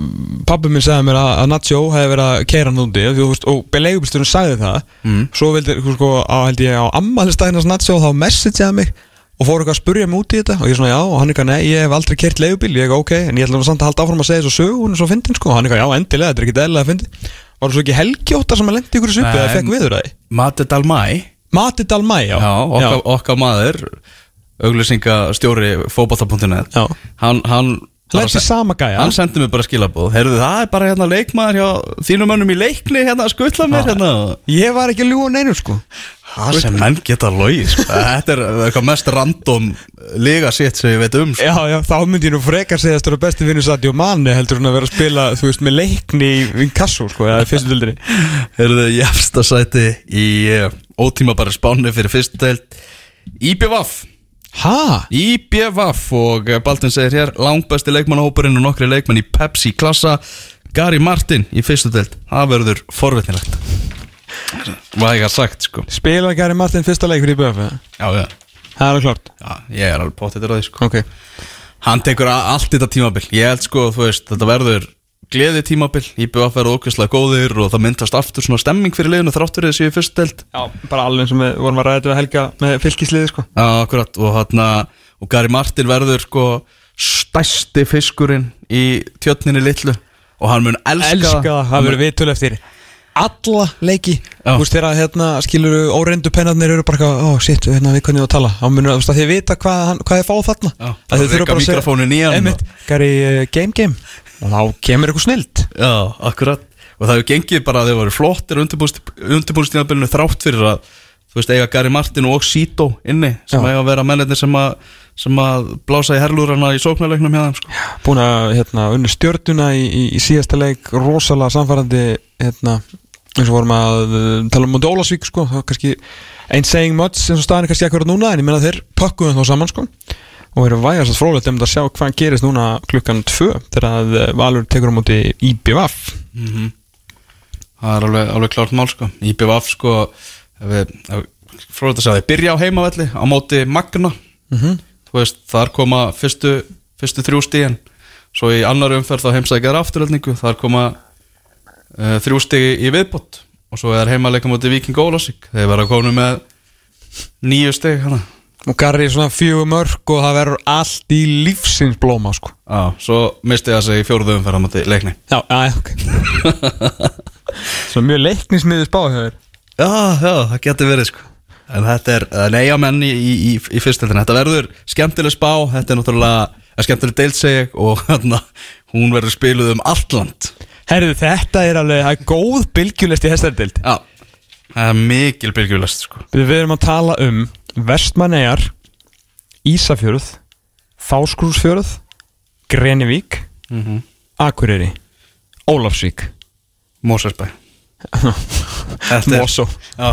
pabbi minn segði mér að, að Nacho hefði verið að keira hann veist, og leigubisturinn sagði það. Mm. svo vildi, sko, á, held ég á ammælistæðinans Nacho þá messageaði mig og fór eitthvað að spurja mig út í þetta. Og ég svona já og hann eitthvað nei ég hef aldrei kert leigubíl. Ég eitthvað ok. En ég ætla nú samt að halda áfram að segja þessu sögu hún er svo fyndin sko. Og hann eitthvað já endilega þetta er ekki eðlilega fyndin var það svo ekki helgjóta sem að lendi ykkur í supu eða Nei. fekk viður það Mate Dalmæ Mati Dalmæ já Já, okkar, okkar maður auglýsingastjóri fótbolta.net Já. hann, hann Lendi sama gæja. Hann sendi mér bara skilabóð Heyrðu það er bara hérna leikmaður hjá þínum mönnum í leikni hérna að skutla mér hérna. Ég var ekki að ljúa neinu sko. Það sem menn geta logið sko. Þetta er eitthvað mest random liga sitt sem ég veit um sko. Já, já, þá myndi ég nú frekar segja að það er besti vinnur Sadio Mane heldur hún að vera að spila, þú veist, með leikni í, í kassu, sko, eða í fyrstu dildinni Heyrðu í í ótíma bara spáni fyrir fyrstu deild IBVF Ha? IBVF og eh, Baldvin segir hér langbæsti leikmannahópurinn og nokkri leikmann í Pepsi klassa. Gary Martin í fyrstu deild. Það verður forvitnilegt. Væga sagt sko. Spila Gary Martin fyrsta leik fyrir IBF, eða? Já, já, Það er alveg klart já ég er alveg potið á því sko. Ok. Hann tekur a- allt þetta tímabil. Ég held sko, þú veist, þetta verður gleði tímabil IBVF verður ókvæslega góðir og það myndast aftur svona stemming fyrir liðinu þrátt fyrir þessi í fyrstu deild. Já, bara alveg og við vorum að ræða þetta við Helga með fylgisliði, sko. Já, akkurat og hann og Gary Martin verður sko stæsti fiskurinn í tjötninni litlu og hann mun elska, Elska það verður viðtölu eftir alla leiki. Þú veist, þegar hérna, skilur óreindu pennarnir eru bara ó, shit, hérna, við hvernig að tala. Þá munur, þú veist, að þið vita hvað, hann, hvað þið fá þarna. Já, Að þið þurfa bara að segja- hann Einmitt, Gary, uh, game game Og þá kemur eitthvað snilt Já, akkurat og það hefur gengið bara að þau voru flottir undirbúrstíðanbyrjunu þrátt fyrir að þú veist, eiga Gary Martin og Sito inni sem Já. eiga að vera mennirni sem að sem að blása í herlúrana í sóknarleiknum hjá þeim sko. Búin að hérna, unni stjörnuna í, í, í síðasta leik rosalega samfærandi hérna, eins og vorum að uh, tala um Móti Ólasvík sko, það var kannski einn saying much eins og staðan er kannski akkurat núna en ég meina þeir pakkuðum þá saman sko og eru vægast að frólægt um að sjá hvað gerist núna klukkan tvö þegar að uh, Valur tekur á móti IBVF það er alveg, alveg klárt mál sko. IBVF sko frólægt að segja þeir byrja á heimavelli á móti Magna. Mhm. þú veist, þar koma fyrstu, fyrstu þrjú stíðin svo í annar umferð þá heimsækjaður afturöldningu þar koma uh, þrjú stígi í viðbót. Og svo er heimaleika móti Viking Ólasík þeir verða konu með nýju stíg hana og Garri svona fjögur mörg og það verður allt í lífsins blóma sko. Já, svo misti það sig í fjóruðu umferð á móti leikni. Já, já, ok. Svona mjög leiknismiði spáhjöður Já, já, það getur verið sko. En þetta er, er eigamenn í, í, í, í fyrstöldinu Þetta verður skemmtileg spá Þetta er náttúrulega, er skemmtileg ég Og hérna, hún verður spiluð um allt land. Herðu, þetta er alveg, það er góð bylgjulest í hestaridild Já, það er mikil byrgjulest sko. Við erum að tala um Vestmannegar Ísafjörð Fáskrúsfjörð Grenivík mm Akureyri Ólafsvík. Er, Mosó. Já,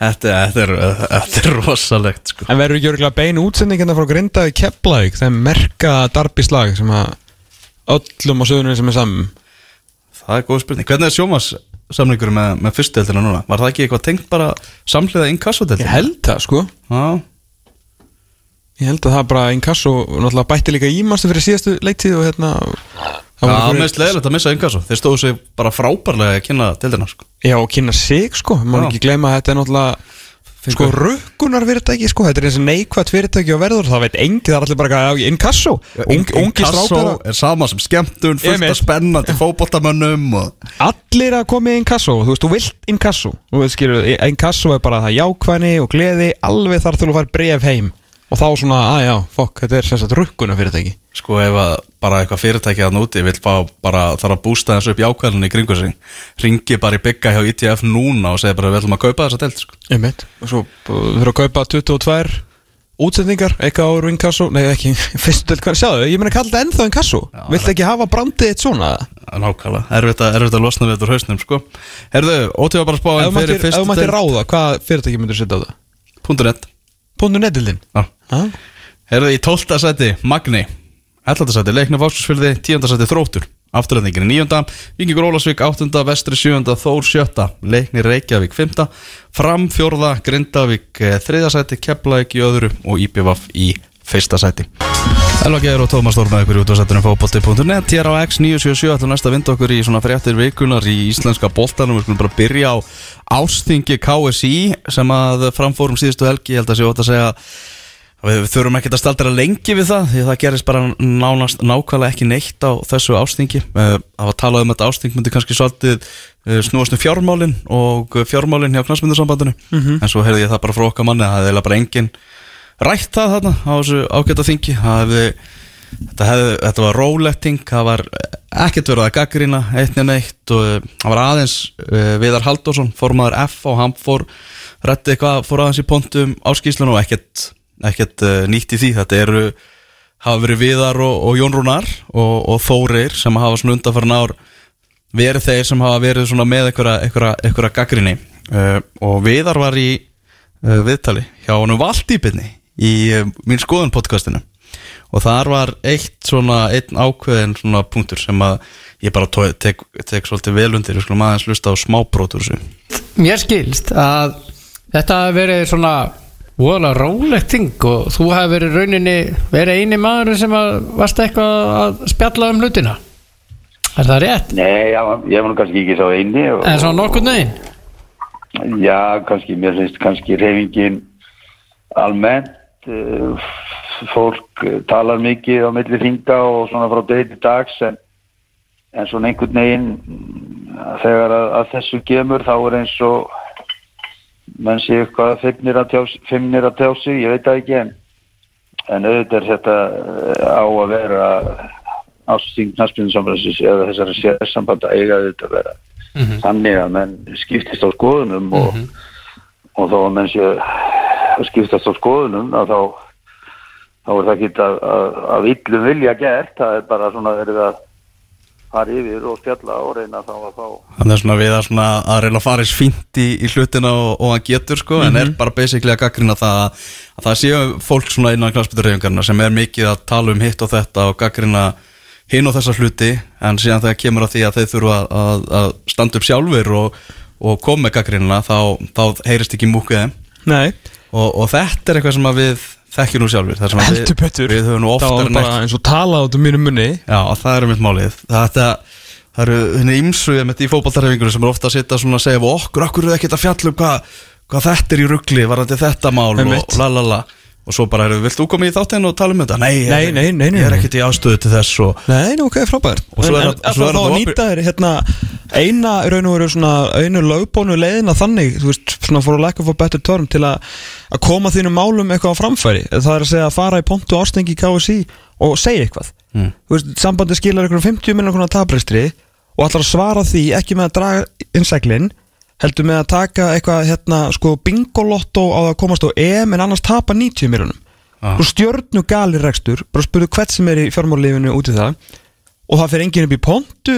þetta, er, þetta, er, þetta er rosalegt sko. En verður ekki örgulega bein útsendingina frá Grindaði Keflavík Það er merka darbislag sem að öllum á söðunum sem er saman? Það er góð spurning. Hvernig er sjómas samlingur með, með fyrstudeldina núna? Var það ekki eitthvað tengt bara samhliða inkassodeldina? Ég held það sko Já, Ég held að það bara inkasso náttúrulega bætti líka ímastu fyrir síðastu leiktíð og hérna Já, var einhverjir- mest leðilegt að missa inkasso Þeir stóðu sig bara frábærlega að kynna deildina sko. Já, og kynna sig sko, Já. ekki gleyma að þetta er náttúrulega sko rukkunar fyrirtæki sko, þetta er eins og neikvægt fyrirtæki og verður, það veit engi, það er allir bara að inkasso, Ung, ungi Inkasso strákar er sama sem skemmtun Fullt af spennandi fótboltamönnum og... allir að koma í inkasso, þú veist, þú vilt inkasso. Þú veist, skilur, inkasso er bara það jákvæðni og gleði, alveg þar til þú fær bref heim og þá svona, að já, fokk, þetta er sem sagt rukkunar fyrirtæki Sko ef að bara eitthvað fyrirtæki að núti Vill fá bara þarf að bústa þessu upp jákvæðinni í kringu sig Ringi bara í bygga hjá ITF núna Og segja bara við ætlum að kaupa þessa deild sko. Einmitt. og svo þurfa að kaupa 22 útsendingar, eitthvað á inkasso nei, ekki, fyrstu del, hvað, sjáðu, ég meina kalla þetta ennþá inkasso, vilt ekki hafa brandið eitt svona Nákvæmlega, erfitt að, erfitt að losna við þetta úr hausnum sko. Herðu, ótífa bara ef spáin þú mættir, fyrir ef fyrstu mættir ráða, hvað fyrirtæki myndir setja á það? Net Já. ah. Herðu í 12. seti, Magni 11. seti, Leikna Fáskursfyrði 10. seti, Þróttur Afturöndingin í 9. Vingingur Ólasvík 8. Vestri 7. Þór 7. Leikni Reykjavík 5. Fram 4. Grindavík 3. seti Keflavík í öðru og IPVF í 1. seti Elva Geir og Tómas með ykkur í útvarsættunum fókbótti.net Hér á X977 ætlum næst að vinda okkur í svona fréttir vikunar í íslenska boltanum. Við skulum bara byrja á ástingi KSI sem að framfórum síðustu helgi. Ég held að sé ótt að segja Við, við þurfum ekkert að staldra lengi við það því að það gerist bara nánast nákvæmlega ekki neitt á þessu ástingi Eh, Það var talað um að þetta ásting myndi kannski svolítið eh, snúast um fjármálin og fjármálin hjá knastmyndarsambandinu en svo rætt það þarna á þessu ágæta þingi. Hefði, þetta, hefði, þetta var róletting það var ekkert verið að gaggrina eitt en eitt og eh, það var aðeins uh, Viðar Halldórsson, formaður F og hann fór rætti eitthvað, fór aðeins í pontum áskýslun og ekkert ekkert uh, nýtt í því, þetta eru hafa verið Viðar og, og Jón Rúnar og, og Þórir sem hafa svona undanfærin ár verið þeir sem hafa verið svona með einhverja, gaggrinni uh, og Viðar var í uh, viðtali hjá honum Valdýpinni í uh, mín skoðun podcastinu og þar var eitt svona einn ákveðin svona punktur sem að ég bara tói, tek, tek svolítið vel undir, við skulum aðeins lusta á smábrótur Mér skilst að þetta hafi verið svona voðalega rólegt ting og þú hafi verið rauninni verið eini maður sem að varst eitthvað að spjalla um hlutina Er það rétt? Nei, já, ég var nú kannski ekki sá eini og, En svona nokkur neginn? Já, kannski, mér finnst kannski reyfingin almennt fólk uh, talar mikið á milli þinga og svona frá degi til dags en, en svona einhvern veginn mm, þegar að, að þessu gemur þá er eins og menn sé eitthvað fimmnir að tjá, fimmnir að tjá sig, ég veit það ekki en en auðvitað er þetta uh, á að vera ásting knastbyrðinsamræðsis eða þessari sérsamband að eiga þetta að vera. Þannig að menn skiptist á skoðunum og, og þá að menn sé skiptast á skoðunum að þá þá er það ekki að, að, að villum vilja gert, það er bara svona verið að fara yfir og spjalla og reyna þá að fá Þannig er svona við að, svona, að reyna að fara eins fínt í, í hlutina og, og hann getur sko, en er bara basically að gaggrina það að, að það séu fólk svona innan knastbytturreifingarna sem er mikið að tala um hitt og þetta og gaggrina hinn og þessa hluti en síðan þegar kemur að því að þeir þurfa að, að, að standa upp sjálfur og, og koma með gaggrina þá, þá heyrist ekki múkið þeim. Nei, og, og þetta er eitthvað sem við þekkjum nú sjálfur það heldur við, betur. við höfum nú Það var bara ekki eins og talað út um mínu munni. Já, og það er mitt málið. Þetta, það eru henni ímsu með í fótballtarhefingunum sem er ofta að sitta svona að segja við okkur, okkur er ekkert að fjalla um hvað, hvað þetta er í ruggli, varandi þetta mál og la la la og svo bara eru, vilt þú koma í þáttinn og tala um þetta? Nei, Nei, nei, nei, nei, ég er ekkert í ástöðu til þess og Nei, ok, frábært Og svo er En- það- svo er ætlar þá það að opið- nýta þér hérna eina raun og veru svona einu lögbónu leiðina þannig, þú veist, svona for a lack of a better term til að að koma þínum málum eitthvað á framfæri það er að segja að fara í pontu ástengi í KSI og segja eitthvað Mm. þú veist, sambandi skilar einhverjum 50 minnum konar tabræstri og ætlar að svara því ekki með að draga innseglin heldur með að taka eitthvað hérna sko bingolotto á að komast á EM en annars tapa 90 minnum Ah. og stjörnu gali rekstur bara spurðu hvert sem er í fjármállífinu út í það og það fyrir enginn upp í pontu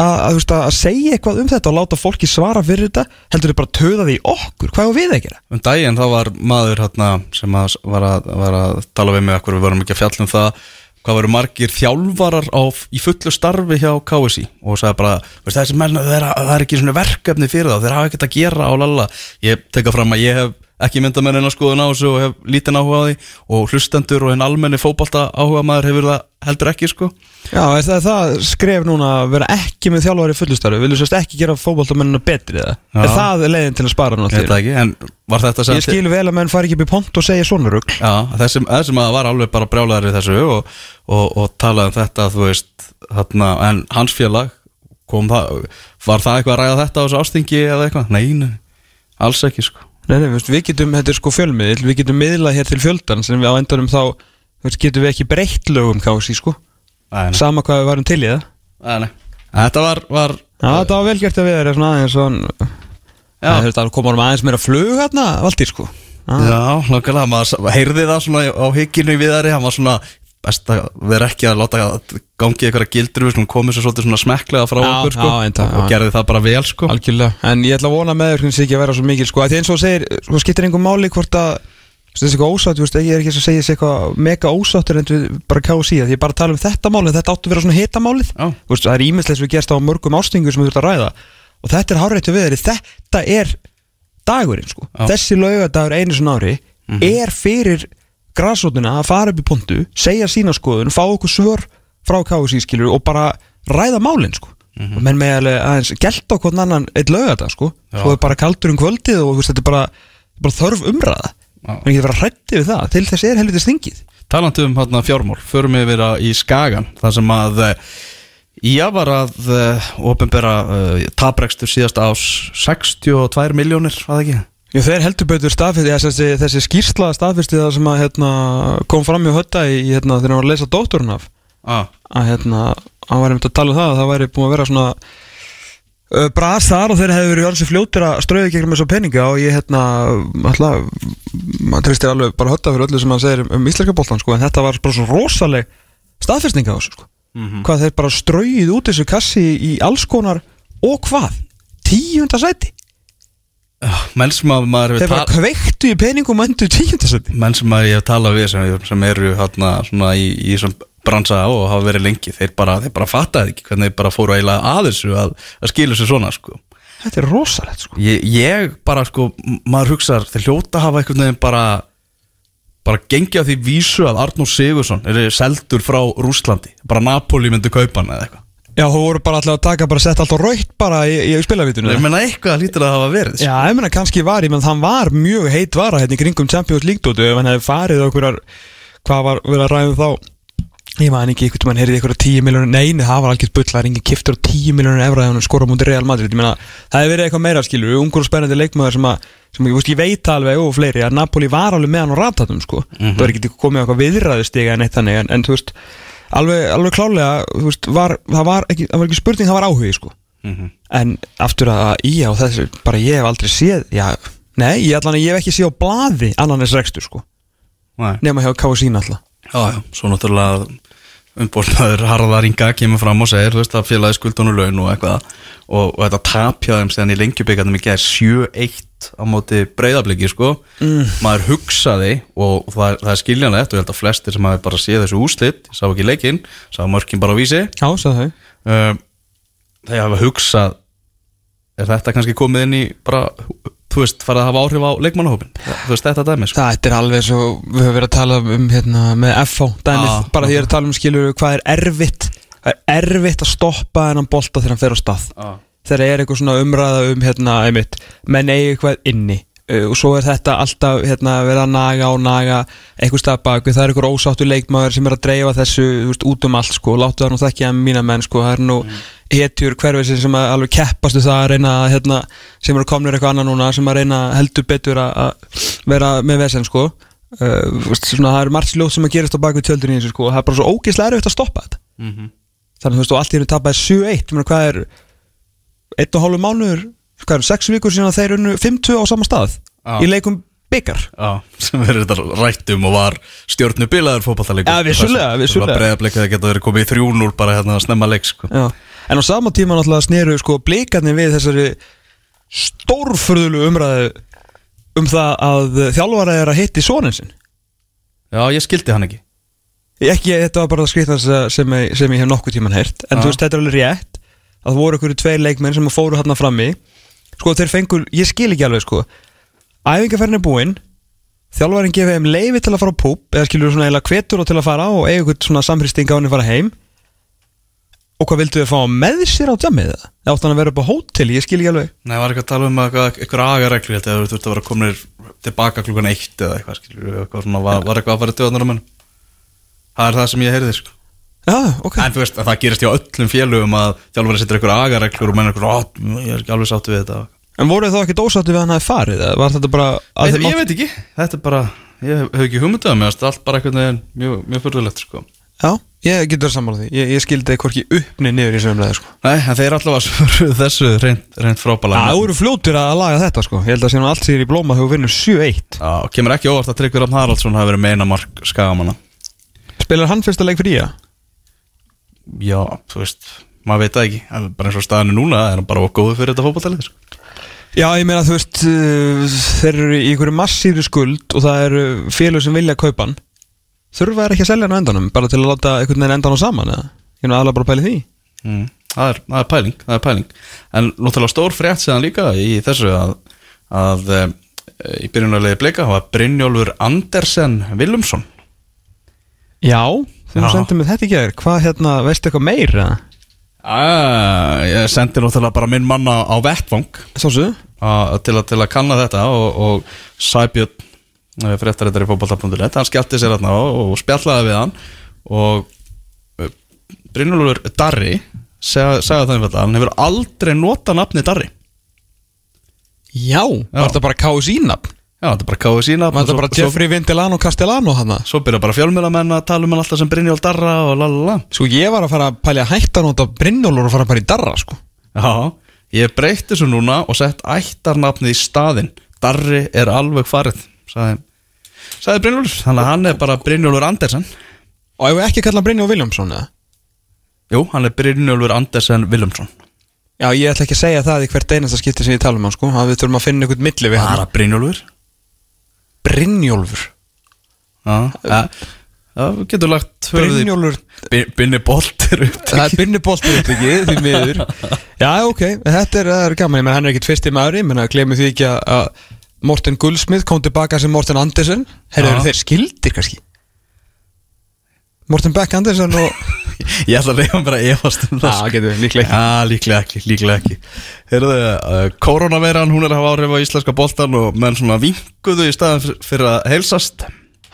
að, að, að segja eitthvað um þetta og láta fólki svara fyrir þetta heldur þau bara töða því okkur, hvað er við að gera? um daginn þá var maður hérna, sem að, var, að, var að tala við mig okkur við vorum ekki að fjalla um það hvað voru margir þjálfarar á, í fullu starfi hjá KSI og sagði bara þessi menn, það er, það er ekki verkefni fyrir þá þeir hafa ekkert að gera á lalla. Ég teka fram að ég hef ekki mynda með neina skoðun á þessu og hef lítinn áhuga á því og hlustendur og hinn almenni fótbolta áhuga maður hefur það heldur ekki sko Já, er það, það skref núna að vera ekki með þjálfari fullustarfi, vilju sérst ekki gera fótboltamennina betri eða? Er það leiðin til að spara það náttúrulega? ekki, en var þetta Ég skil vel að menn fari ekki upp í pont og segja svona rugg Já, þessi, þessi maður var alveg bara brjálæður í þessu og, og, og talaði um þetta þú veist, þarna, en hans félag kom það, var það eitthvað að ræða þetta á þessu ástingi eða eitthvað? Nei, nei, alls ekki sko Nei, nei, við getum, þetta er sko fjölmiðil, við getum miðlað hér til fjöldan sem við á endanum þá, veist, getum við ekki breytt lögum kási, sko, nei, sama hvað við varum til í það. En Þetta var, var Já, þetta var vel gert að við erum svona aðeins svona, það er koma um aðeins meira flug hérna, Valdir, sko. Já. Já, langarlega, maður heyrði það svona á hygginu í viðari, hann var svona best að vera ekki að láta gangi eitthvað gildur við, komið svo svolítið svona smekklega frá Já, okkur sko já, enda, og, gerði það bara vel sko. Algjörlega, en ég ætla að vona með þér ekki að vera svo mikil sko, því eins og þú segir, sko skiptir einhver máli hvort að þú þessi eitthvað ósátt, þú ég er ekki að segja þessi eitthvað mega ósáttur en við bara káðu síðan því ég bara tala um þetta mál, en þetta áttu að vera svona hitamálið. Þú það er ímestlega sem við gerst á mörgum ástingur sem við þurfum að ræða. Og þetta er hárættu við þetta er dagurinn, sko, þessi laugadagur einu svona ári er fyrir græsrótina að fara upp í pontu segja sína skoðun, fá okkur svör frá KSI skilur og bara ræða málinn sko. Og menn með aðeins gælt hvern annan eitt laugardag sko. Já. svo er bara kaldur um kvöldið og veist, þetta er bara, bara þörf umræða. Menn ekki vera hrætti við það, til þess er helviti stingið. Talandi um hérna fjármál, förum við vera í Skagan þar sem að Ía var að uh, ofinbera uh, taprekstur síðast ás 62 miljónir, var það ekki? Já, þeir heldur betur staðfyrsti, þessi, þessi skýrsla staðfyrsti það sem að hérna, kom fram í hötta í, hérna, þegar hann var að lesa dótturinn af. Ah, að hérna, hann var einmitt að tala um það að það væri búin að vera svona uh, brasar og þeir hefði verið alls fljótir að strauði gegnum þessu peninga og ég hérna alltaf, maður tristir alveg bara hötta fyrir öllu sem hann segir um, íslenska boltan sko, en þetta var bara svo rosaleg staðfestinga á þessu sko. hvað þeir bara strauðið út þessu kassi í alls konar og hvað? Tíunda sæti menn sem að maður þeir hefur bara tal- kveiktu í peningum endur tíunda sæti menn sem að ég hef talað við sem, sem eru hérna svona í, í bransa og hafa verið lengi þeir bara, þeir bara fattaði ekki hvernig þeir bara fóru eiginlega að þessu að, að skilja þessu svona sko. Þetta er rosalegt sko. Ég, ég bara sko, maður hugsaðar þeir hljóta hafa einhvern veginn bara bara gengja því vísu að Arnór Sigursson er seldur frá Rúslandi bara Napoli myndi kaupa hann eða eitthvað já, þú voru bara alltaf að taka bara sett allt á raukt bara í, í spilavítunum ég menna eitthvað lítur að hafa verið sko. Já, ég meina kannski var, ég menn hann var mjög heit vara hérna í kringum Champions League dótu ef hann hefði farið okkur hvað var verið að ræða um þá? Ég man ekki, einhvern veginn heyrði ykkur að 10 miljónur neini, það var algjört bull, það er engin kiftur á 10 miljónur evra þegar hann skora mútið Real Madrid. Ég meina, það hefði verið eitthvað meira skilur, ungur og spennandi leikmaður sem að, sem ég, veist, ég veit alveg og fleiri að Napoli var alveg með hann á ratatum sko, það var ekki komið á eitthvað viðræðustiga en eitt þannig, en, en þú veist alveg, alveg klálega veist, var, það, var ekki, það var ekki spurning það var áhugi sko. en aftur að í á þessu bara ég hef aldrei séð já, nei, ég, allan, ég hef ekki séð á blaði annan þess rekstur sko. Nema hjá KSÍN alltaf Já, já, svo náttúrulega umbólnaður Harðar Inga kemur fram og segir veist að félagi skuldunum laun og eitthvað og, og þetta tapjaðum síðan í lengjubíkarnum í gerð 7-1 á móti breyðabliki sko. Maður hugsaði og það, það er skiljanlegt og ég held að flestir sem hafi bara séð þessu úslit sá ekki leikinn, sá mörkin bara á vísi. Já, þau. Um, hafa hugsað er þetta kannski komið inn í bara, þú veist, farið að hafa áhrif á leikmannahópin, þú veist, þetta dæmi sko. Það er alveg svo, við höfum verið að tala um hérna, með FH dæmið, Já, bara því ég er að tala um skilur hvað er erfitt, það er erfitt að stoppa þennan bolta þegar hann fer á stað? Já. Þegar er eitthvað svona umræða um hérna, einmitt, menn eigi eitthvað inni. Og svo er þetta alltaf hérna, verið að naga og naga eitthvað stað bak það er eitthvað ósáttu leikmaður sem er að dreifa þessu veist, út um allt sko, láttu það nú þekkja mína menn sko, það er nú hetjur hverfið sem að alveg keppastu það að reyna að, hérna, sem eru komnir eitthvað annað núna sem að reyna heldur betur að- að vera með vesen sko. Uh, veist, svona, það er margt sljótt sem að gerist á baku tjöldin í þessu sko. Og það er bara svo ógeðslega erfitt að stoppa þetta. Þannig þú veist og allt í hennu tapaði 7-1 ég meina, hvað er einn og hálfu mánuður hvað er, sex vikur síðan að þeir unnu 50 á sama stað í leikum byggar sem verður þetta rættum og var stjórnu bilaður fótballtalegur Ja, vissulega, vissulega. Breiðablik að geta verið komið í 3-0 bara hérna að snemma leik sko. En á sama tíma náttúrulega sneru sko blikarnir við þessari stórfurðulu umræðu um það að þjálfara er að hitti sonin sin Já, ég skildi hann ekki ekki, þetta var bara það skriðnast sem, sem ég hef nokkuð tíman heyrt en Já. þú veist, þetta er alveg rétt að það voru ykkur tveir leikmenn sem fóru hann frammi. Sko, þeir fengur, ég skil ekki alveg sko. Æfingarferðin er búinn þjálfarinn gefið þeim leifi til að fara á púp eða skilur svona eiginlega hvetur og til að fara á og eiga ykkur svona samhristing á henni að fara heim. Og hvað vildu þið fá með sér á djamið það? Eða átt hann að vera upp á hótel, ég skil ekki alveg. Nei, var ekki að tala um eitthvað, eitthvað agareglu Þetta þú þurfti að vera komin tilbaka klukkan eitt eða eitthvað, skilur eitthvað var, var eitthvað að fara döðnar um henn Það er það sem ég heyrði sko. Já, ok En þú veist, að það gerist hjá öllum félögum að þjálfari setur eitthvað agareglur og menn "Ó, ég er ekki alveg sáttu við þetta En voru þá ekki dósáttu við hann að farið? Eða var þetta bara að þið ég veit ekki, þetta er bara Ég hef ekki hugmyndið að mér, þetta er allt bara eitthvað mjög, mjög fyrðulegt sko. Já, ég getur sammála því Ég, ég skildi hvorki uppni niður í sömlega sko. Nei, en þeir allavega þessu reynd, reynd frábæla Það voru fljótur að laga þetta sko Ég held að nú allt sér í blóma þú vinnur 7-1 Já, kemur ekki óvart að Tryggvi Rafn Haraldsson hafi verið meina mark skagamanna Spilar hann fyrsta leik fyrir ég? Já, þú veist, maður veit það ekki. Það er bara eins og staðinu núna, er hann bara góður fyrir þetta fótballtalið sko. Já, ég meina þú veist uh, Þeir eru í einhverju massíru skuld Og það eru félög sem vilja kaupa hann. Þurfa er ekki að selja hann á endanum Bara til að láta einhvern veginn endan á saman eða? Ég er nú aðlega bara að pæli því. Mm, það, er, það er pæling, það er pæling. En náttúrulega stór frétt séðan líka í þessu að, að e, í byrjunarlegi bleika hafa Brynjólfur Andersen Willumsson. Já, þegar þú Já. sendið með þetta ekki aðeir Hvað hérna, veistu eitthvað meir? eða? ah, Ég sendi náttúrulega bara minn manna á vettvang að, til, til að kanna þetta og, og Sæbjörn fréttarittar í fótballta.net hann skellti sér hérna og, og spjallaði við hann og uh, Brynjólfur Darri seg- sagði það einfallega, hann hefur aldrei notað nafni Darri Já, var þetta bara KSI-nafn? Já, þetta er bara káðu sína þetta bara Jeffrey Vindelano Castellano hann? Svo byrja bara fjölmjölamenn að tala um hann alltaf sem Brynjól Darra og lalala Sko ég var að fara að pælja að hætta að nota Brynjólfur og fara bara í darra sko. Já, ég breytti þessu núna og sett ættarnafnið í staðinn. Darri er alveg farið sagði, sagði Brynjólfur. Þannig að hann er bara Brynjólfur Andersen. Og ef við ekki kalla Brynjólfur Viljámsson eða? Jú, hann er Brynjólfur Andersen Willumsson Já, ég ætla ekki að segja það í hvert einasta skipti sem ég tala um hann sko. Að Við þurfum að finna einhvern milli við hann. Bara Brynjólfur Brynjólfur. Já, við getum lagt Brynjólfur Bi- Binni er Það er Brynni Bólsbyrð ekki, því miður. Já, ok, þetta er, það er gaman. Ég menn hann er ekkit fyrsti maður Ég glemur því ekki að- Morten Guldsmith kom tilbaka sem Morten Andersen. Þeir skildir kannski? Morten Beck Andersen og Ég ætla að reyna bara að efast um það Já, getur við, líklega ekki. Já, líklega ekki, líklega ekki. Heyrðu, uh, koronaveiran, hún er að hafa áhrif á íslenska boltan og menn svona vinguðu í staðan fyr- fyrir að heilsast.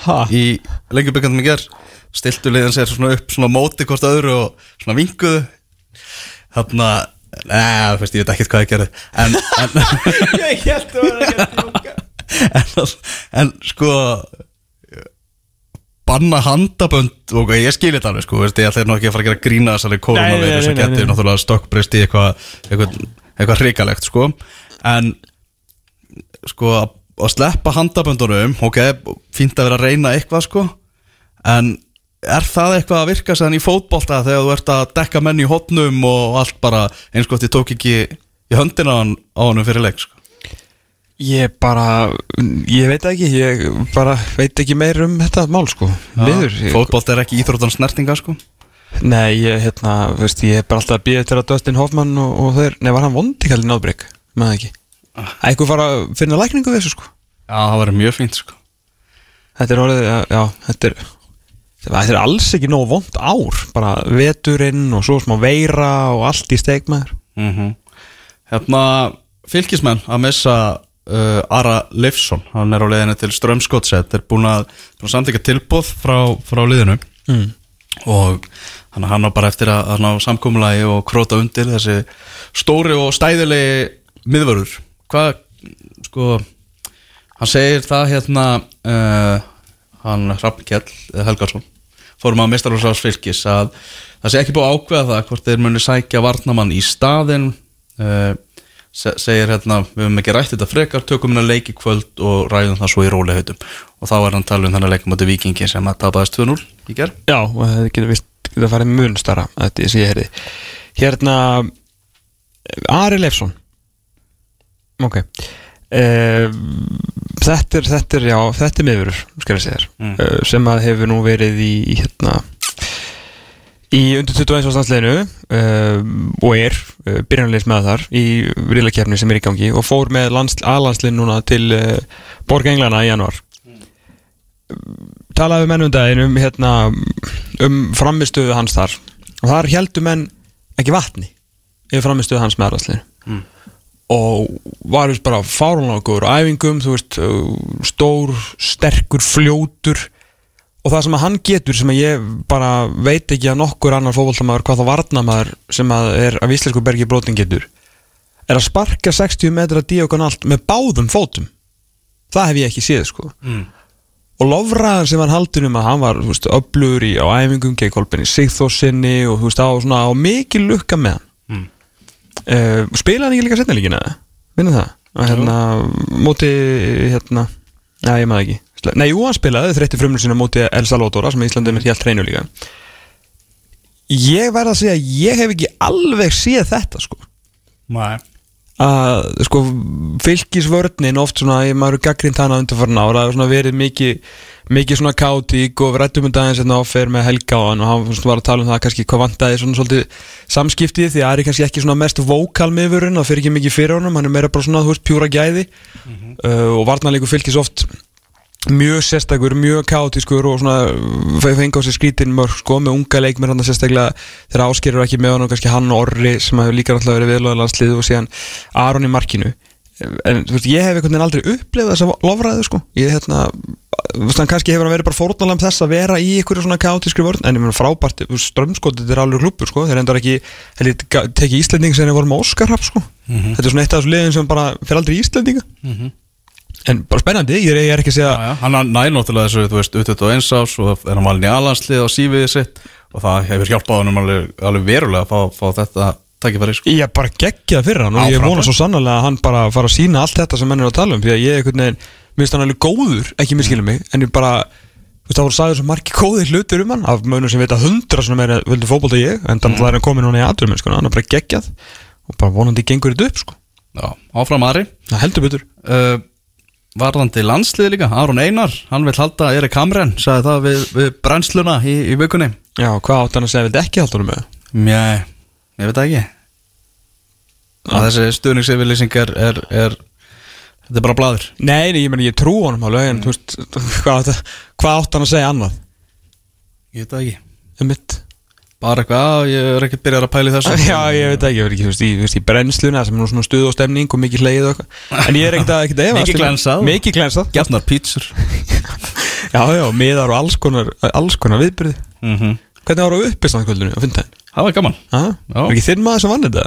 Ha? í lengjubikandum í ger stiltu liðan sér svona upp svona móti hvort öðru og svona vinguðu þarna Nei, þú veist, ég veit ekkert hvað ég gerði. En, en Ég held að vera ekki að en, en sko banna handabönd og ég skil þetta alveg sko, veist, ég ætla nú ekki að fara að gera grína þessari koronaviru sem getur náttúrulega stokkbreyst í eitthvað eitthvað, eitthvað hrikalegt sko. En sko að, sleppa handaböndunum ok, fínt að vera að reyna eitthvað sko. En er það eitthvað að virka sér í fótbolta þegar þú ert að dekka menn í hotnum og allt bara eins og ég tók ekki í höndina á hann á hann fyrir leik sko. Ég bara, ég veit ekki, ég bara veit ekki meir um þetta mál sko. Miður ég- fótbolt er ekki íþróttan snertinga sko. Nei, ég, hérna, veist, ég er bara alltaf að býja til að Dustin Hoffman og, og þeir, nei, var hann vondi kallið náðbreyk, maður ekki? Að eitthvað fara að finna lækningu þessu sko. Já, það verður mjög fínt sko. Þetta er orðið, já, þetta er þetta er alls ekki nóg vond ár. Bara veturinn og svo smá veira og allt í steikmaður mm Hérna, fylgismenn að missa uh, Ara Leifsson hann er á leiðinu til Strömskotset er búin að, að samtíka tilbúð frá, frá liðinu mm. og hann, hann á bara eftir að hann á samkomulagi og króta undir þessi stóri og stæðilegi miðvörður hvað, sko hann segir það hérna uh, hann Hrafn Kjell eh, Helgarsson fórum að mistarlósás fylgis að það sé ekki búið að ákveða það hvort þeir muni sækja varnamann í staðinn uh, se- segir hérna við höfum ekki rætt þetta frekar, tökum hérna leik í kvöld og ræðum það svo í róleghautum og þá er hann talað um þennan leikum átti vikingi sem að tapaðist 2-0 í gerð Já, og það getur vist getur farið mun stara þetta sem ég heyrði. Hérna Ari Leifsson. Ok. Uh, Þetta er, þetta er, já, þetta er miðurur skal ég segja þér. Mm. uh, sem að hefur nú verið í, í hérna í undir 21 ástansleginu uh, og er uh, byrjanleis með þar í rílakefni sem er í gangi og fór með lands, aðlandslinn núna til uh, Borg Englana í januar talaði við menn um daginn um, hérna, um framistöðu hans þar. Og þar heldur menn ekki vatni yfir framistöðu hans með aðlandslinu Mm. og var bara góður á æfingum, þú veist stór, sterkur, fljótur og það sem að hann getur sem að ég bara veit ekki að nokkur annar fótboltamaður hvað þá varnamaður sem að er af íslensku bergi brotin getur er að sparka 60 metra diagonalt með báðum fótum. Það hef ég ekki séð sko. Mm. og lofraðan sem hann haldur um að hann var öflugur í, á æfingum gegn Kolbeni Sigþórsinni og þú veist á, svona, á mikil lukka með hann. Mm. uh, spilaði hann ekki líka setna líkina vinna það? Að hérna, móti hérna, já ég maður ekki nei, jú, hann spilaði þreytti frumlu sinna móti El Salvador sem Íslandi er með helt hreinu líka. Ég verð að segja ég hef ekki alveg séð þetta sko. Nei. Að sko fylgisvörnin oft svona, ég maður gaggrind hana undanfarn ára, það hefur svona verið mikið mikið svona kátík og rættum um daginn hérna og fer með Helga á hann og hann var að tala um það kannski hvað vantaði svona svolítið samskiptið því að það er kannski ekki svona mest vókal miðvörun, það fer ekki mikið fyrir honum hann er meira bara svona, þú veist, pjúra gæði. Uh, og varnarleikur fylgis oft mjög sérstakur, mjög kátískur og svona fengi á sig skrítin mörg sko með unga leikmenn hann sérstaklega. Þegar áskerur ekki með hann og kannski hann og Orri sem hefur líka náttúrulega verið viðlóðið landslið og síðan Aron í markinu. En þú veist, ég hef einhvern veginn aldrei upplifað þessa lofræðu sko. Ég hérna, þú veist, hann kannski hefur verið bara fórnalam þess að vera í einhverju svona kátískri vörn en ég meina frábært, strömskotið er alveg klubur sko, þeir endur ekki heldur, tekið Íslending sem þeir voru með Óskarhaf sko. Þetta er svona eitt af þessu liðin sem bara fyrir aldrei í Íslendinga en bara spennandi, ég er, ég er ekki að segja Já, já, hann næði náttúrulega þessu, þú veist, út eins ás og er hann valin í alanslið á sífiði sitt og það hefur hjálpað hann alveg, alveg verulega að fá, fá þetta takkifæri sko. Ég er bara geggjað fyrir hann og ég vona svo sannlega að hann bara fara að sína allt þetta sem menn er að tala um því að ég einhvern veginn, minnst hann alveg góður ekki miskilum mig, en ég bara þú veist það voru sagður svo margi góðir hlutir um hann af mönnum sem veit að hundra svona meira Varðandi landslið líka, Aron Einar hann vil halda Erik Hamren, sagði það við, við brennsluna í, í vikunni. Já, hvað átt hann að segja, vildi ekki halda hann með? Mjæ, ég veit það ekki. Að þessi stuðningsyfirlýsing er, er, er þetta er bara bladur Nei, ég meni ég trú honum alveg en þú veist, hvað, hvað átt hann að segja annað? Ég veit það ekki. Um mitt bara eitthvað, "Á, ég er ekkert byrjar að pæli þessu Já, ég veit ekki, ég veit ekki, þú veist, í, þú veist, í brennsluna sem er nú svona stuð og stemning og mikið hleið og eitthvað En ég er ekkert að, ekkert að efast Mikið um- glensað. Mikið glensað Gjarnar pítsur Já, já, miðar og alls konar, alls konar viðbyrði mm Hvernig var það uppist á kvöldinu á fimmtæðin? það var gaman Já. var ekki þinn maður sem vann þetta?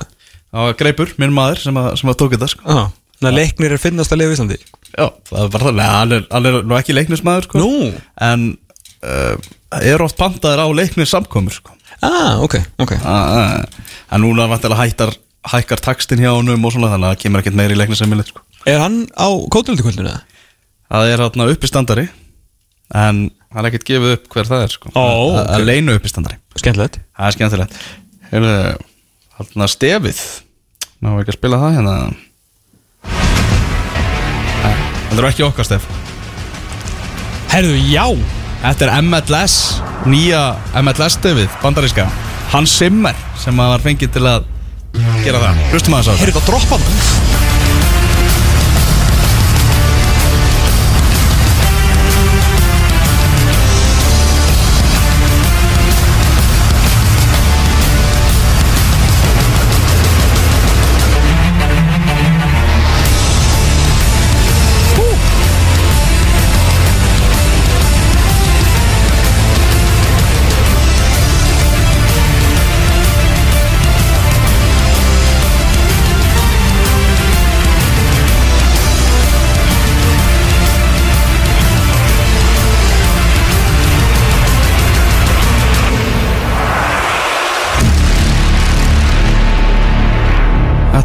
það var greipur, minn maður sem að, sem að tók þetta sko. Já, þannig að leiknir er finnast að lifa í Íslandi já, það er bara það, hann er nú ekki leiknismæður sko. Nú, en uh, er oft pantaðir á leiknir samkomur sko. Ah, ok, ok. Uh, en núna vantilega hættar hækkar takstin hjá honum og svona þannig að það kemur ekkert meiri í vilja sko. Er hann á kótulöldukvöldinu eða? það er hérna uppistandari en það er ekkert gefið upp hver það er sko. Ó, að, ok. að leina uppistandari. Skemmtilegt. Það er skemmtilegt. Hérna stefið. Ná ekki að spila það hérna? Þetta er ekki okkar stef. Herðu, já Þetta er MLS, nýja MLS stefið, bandaríska. Hans Zimmer sem var fengið til að gera það. Hlustum að þess Herðu, þetta droppa hann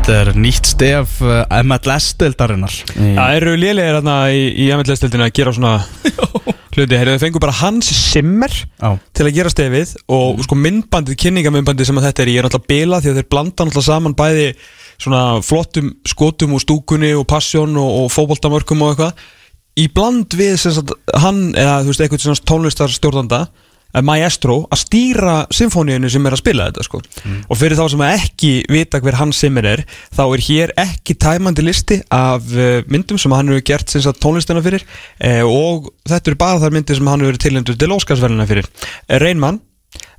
Þetta er nýtt stef uh, MLS-deildarinnar Það eru lélegir hérna í, í MLS-deldinu að gera svona hluti? Þau fengu bara Hans Zimmer Já. til að gera stefið og sko myndbandið, kynningamyndbandið sem að þetta er í er náttúrulega bila því að þeir blanda náttúrulega saman bæði svona flottum skotum úr stúkunni og passjón og, og fótboltamörkum og eitthvað. Í bland við sem sagt, hann eða þú veist eitthvað svona tónlistarstjórnanda eh, maestro að stýra symfóníunni sem er að spila þetta sko. Og fyrir þá sem ekki vita hver Hans Zimmer er þá er hér ekki tæmandi listi af uh, myndum sem hann hefur gert tónlistina fyrir uh, og þetta eru bara þar myndir sem hann hefur tilendur til Óskarsverðina fyrir. Uh, Rainman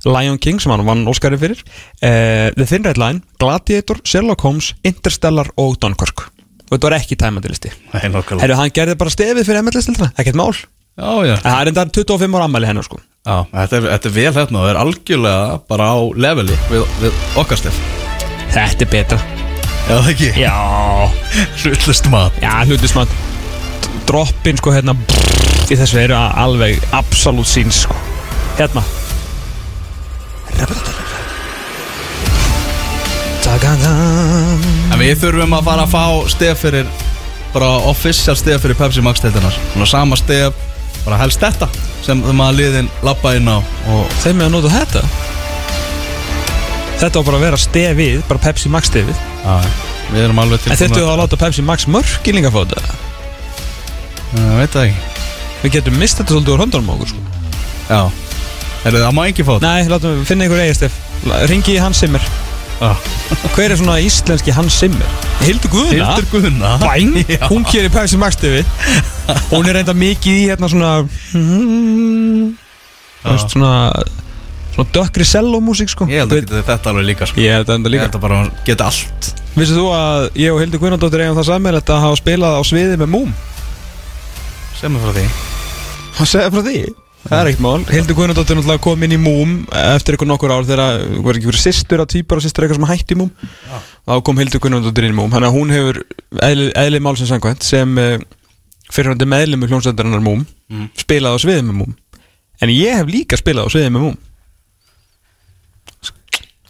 Lion King sem hann vann Óskari fyrir uh, The Thin Red Line, Gladiator, Sherlock Holmes Interstellar og Dunkirk. Og þetta var ekki tæmandi listi. Herru, hann gerði bara stefið fyrir MLS-lildina, ekkert mál. Já, já. Það er enda 25 ára ammæli hennar sko Já, þetta er, þetta er vel hérna og það er algjörlega bara á leveli við, við okkar stef. Þetta er betra. Já, það ekki? Já, Hlutlust mat. Já, hlutismat Droppin sko hérna Í þessu eru alveg absolutt sín sko. Hérna. En við þurfum að fara að fá stef fyrir bara official stef fyrir Pepsi Max deildanar Svona sama stef, bara helst þetta sem að liðin lappa inn á. Og Þeim með að nota þetta. Þetta var bara að vera stefið Bara Pepsi Max stefið. Já, við erum alveg til En þetta var að láta Pepsi Max mörk í þetta. Ég veit það ekki. Við getum mist þetta svolítið úr höndunum á okkur sko. Já. Er það má ekki fá þetta? Nei, látum við finna einhver eigastef Ringi í Hans Zimmer. Já. Hver er svona íslenski Hans Zimmer? Hildur Guðuna Hildur Guðna. Bæn, Já. hún gerir Pepsi Max TV Hún er reynda mikið í hérna svona Þú veist, svona Svona dökkri sellómusík sko. Ég held að geta þetta alveg líka sko. Ég held að enda Ég líka held að bara geta allt. Vissið þú að ég og Hildur Guðnadóttir eigum það sammeil að hafa spilað á sviði með Múm? Sem er frá því. Hann segja frá því Það er ekkert mál. Hildur Guðnadóttir náttúrulega kom inn í Múm eftir eitthvað nokkur ár þegar var ekki verið sýstur að týpar og sýstur eitthvað sem hætti í Múm. Þá kom Hildur Guðnadóttir inn í Múm. Þannig að hún hefur eðli, eðli málsins sangvænt sem uh, fyrirhandi meðlum með hljómsveidarinnar Múm spilað á sviði með Múm. En ég hef líka spilað á sviði með Múm.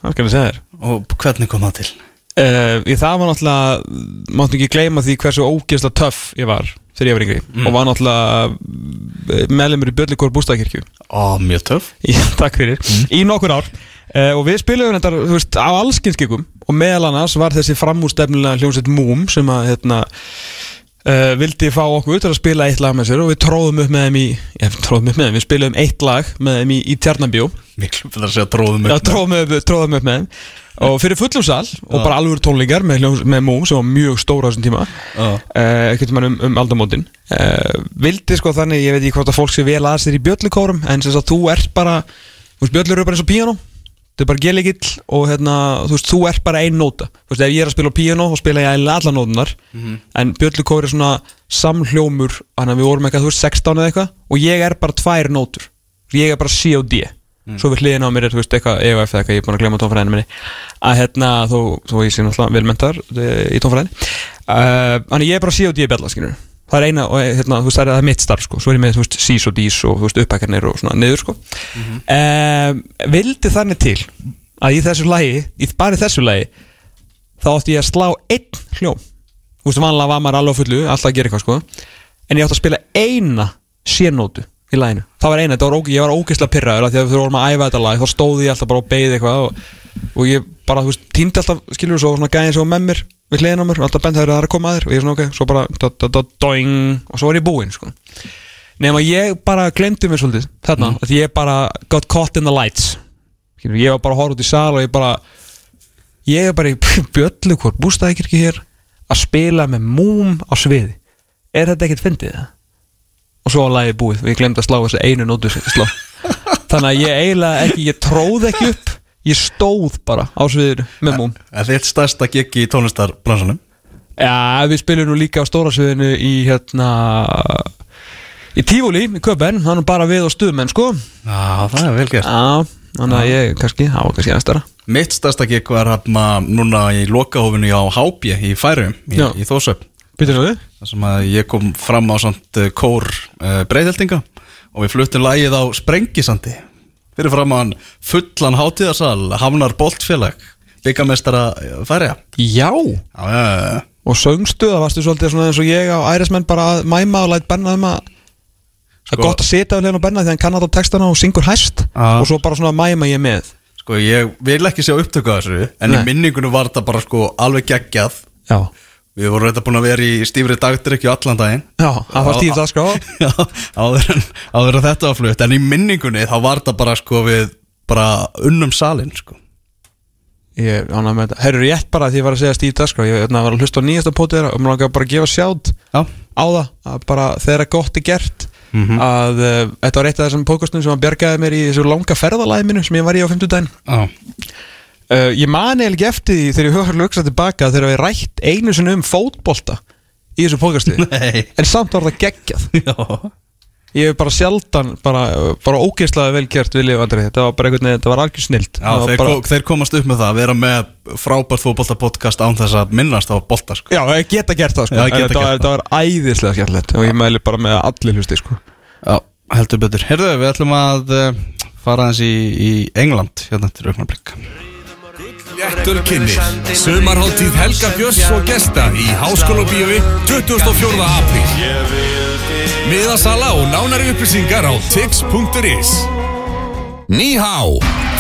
Það skal ég segja þér. Og hvernig kom það til? Uh, ég, það var náttúrulega, máttu ekki gleyma því hversu ógeðslega töff ég var þegar ég var yngri. Og var náttúrulega meðlumur í Björlikór bústakirkju Ó, mjög töff. Takk fyrir, í nokkur ár. Uh, og við spilum þetta, þú veist, á allskynskeikum og meðal annars var þessi framúrstefnilega hljómsveit Múm sem að hérna uh, vildi fá okkur til að spila eitt lag með sér. Og við tróðum upp með þeim í ég, tróðum upp með þeim, við spilum eitt lag með þeim í, í Tjarnabjó Miklu fyrir að segja tróðum Já, tróðum upp, tróðum upp með þeim og fyrir fullum sal og bara alveg tónlingar með, með Múm sem var mjög stóra á þessum tíma. Já. uh, ekkert mann um, um aldamótin. Uh, vildi sko þannig, ég veit ekki hvort að fólk sé vel aðeins þér í bjöllikórum en sem sagt þú ert bara þú veist bjöllur eru bara eins og píanó. Þetta er bara geligill og hérna þú veist þú ert bara ein nóta. Þú veist ef ég er að spila á píanó þá spila ég allar nótunar en bjöllikóri er svona samhljómur þannig að við vorum eitthvað þú veist 16 eða eitthvað og ég er bara tvær nótur. Ég er bara C og D svo við hliðin á mér er þú veist eitthvað EOF eða eitthvað ég er búin að glemma tónfræðinu minni. Að hérna þó, þó ég sé náttúrulega velmentar í tónfræðinu uh, þannig ég er bara C og D bjalla skilur það er eina, og hérna, þú veist, það er, það er mitt starf sko, svo er ég með, þú veist, sís og dís og, þú veist, upphækkarnir og svona niður, sko. Um, vildi þannig til að í þessu lagi, í bara þessu lagi þá átti ég að slá einn hljóm. Þú veist, vanlega var maður alveg fullu alltaf að gera eitthvað, sko. En ég átti að spila eina sénótu í laginu, það var eina, var, ég var ógeðslega pyrraður að þú vorum að æfa þetta lag, þá stóði ég alltaf bara og beigði eitthvað og, og ég bara, þú veist, týndi alltaf, skilur svo svona gæðin svo með mér við hliðin á mér og alltaf bent það er að koma að þér og ég er svona ok, svo bara da, da, da, doing, og svo var ég búinn sko. nema ég bara glemdi mér svolítið þarna, mm. því ég bara got caught in the lights skilur, ég var bara að horfa út í sal og ég bara ég er bara í bjöllu hvort bústaði ekki hér að spila með múm á sviði er þetta ekkert fyndið það? Og svo var lagið búið. Ég glemdi að slá þessu einu nótu þannig að ég eiginlega ekki, ég tróð ekki upp. Ég stóð bara á sviðinu með múm. Er þitt stærsta gig í tónlistarbransanum? Já, við spilum nú líka á stóra sviðinu í hérna í Tífúli, í Köpen, hann er bara við og stuðmenn sko. Já, það er vel gert. Já, þannig að ég kannski, á kannski aðeins stærra. Mitt stærsta gig var hérna núna í lokahófinu á HB í Færum í, í Þósöp Býtur þú þar sem að ég kom fram á samt uh, kór uh, breyðheldinga og við fluttum lagið á Sprengisandi. Fyrir fram á hann fullan hátíðarsal Hamnar Boltfélag byggamestara færiða Já. Já, já, já, já. Og söngstu, það varstu svolítið svona eins og ég á ærismenn bara að mæma og læt benna um að Það er Sko- gott að sita við hliðin á benna því hann kann alltaf textana og syngur hæst. Já. og svo bara svona mæma ég með. Sko ég vil ekki sjá upptöku af þessu en Nei. í minningunum var þetta bara sko alveg geggjað. Já, Við vorum þetta búin að vera í stífri dagdrykju allan daginn. Já, það var stíf það sko. Já, áður en, áður en þetta var flutt. En í minningunni þá var þetta bara sko við bara unnum salin sko. Ég ánægð með þetta Herru rétt bara því ég var að segja stíf það sko. Ég hérna, var að hlusta á nýjasta pótið þeirra og mér langar bara að gefa sjátt Já, á það að bara þegar gott er gert Mhm. að uh, þetta var eitt af þessum pókastum sem að bjargaði mér í þessu langa ferðalæði minu sem ég var í á 50 daginn já, uh, ég mani eða ekki eftir því þegar ég höfður lögsa tilbaka þegar við rætt einu sinni um fótbolta í þessu pókasti nei. En samt var það geggjað. Já, ég hef bara sjaldan bara, bara ógeðslega vel gert vilja þetta var bara einhvern veginn, þetta var algjör snilt. Já þeir, bara... þeir komast upp með það að vera með frábært fótbolta podcast án þess að minnast á bolta sko. Já, ég geta gert það sko. Já, En geta var, gert þetta var æðislega skemmtilegt. Og ég mæli bara með allir hlusti sko. Já, heldur betur. Herðu, við ætlum að uh, fara aðeins í, í England hérna til augnablik Léttur kynni Sumarháttíð Helga Björns og gesta í Háskóla Bíói 24. apríl. Miðasala og nánari upplýsingar á tix.is Níhá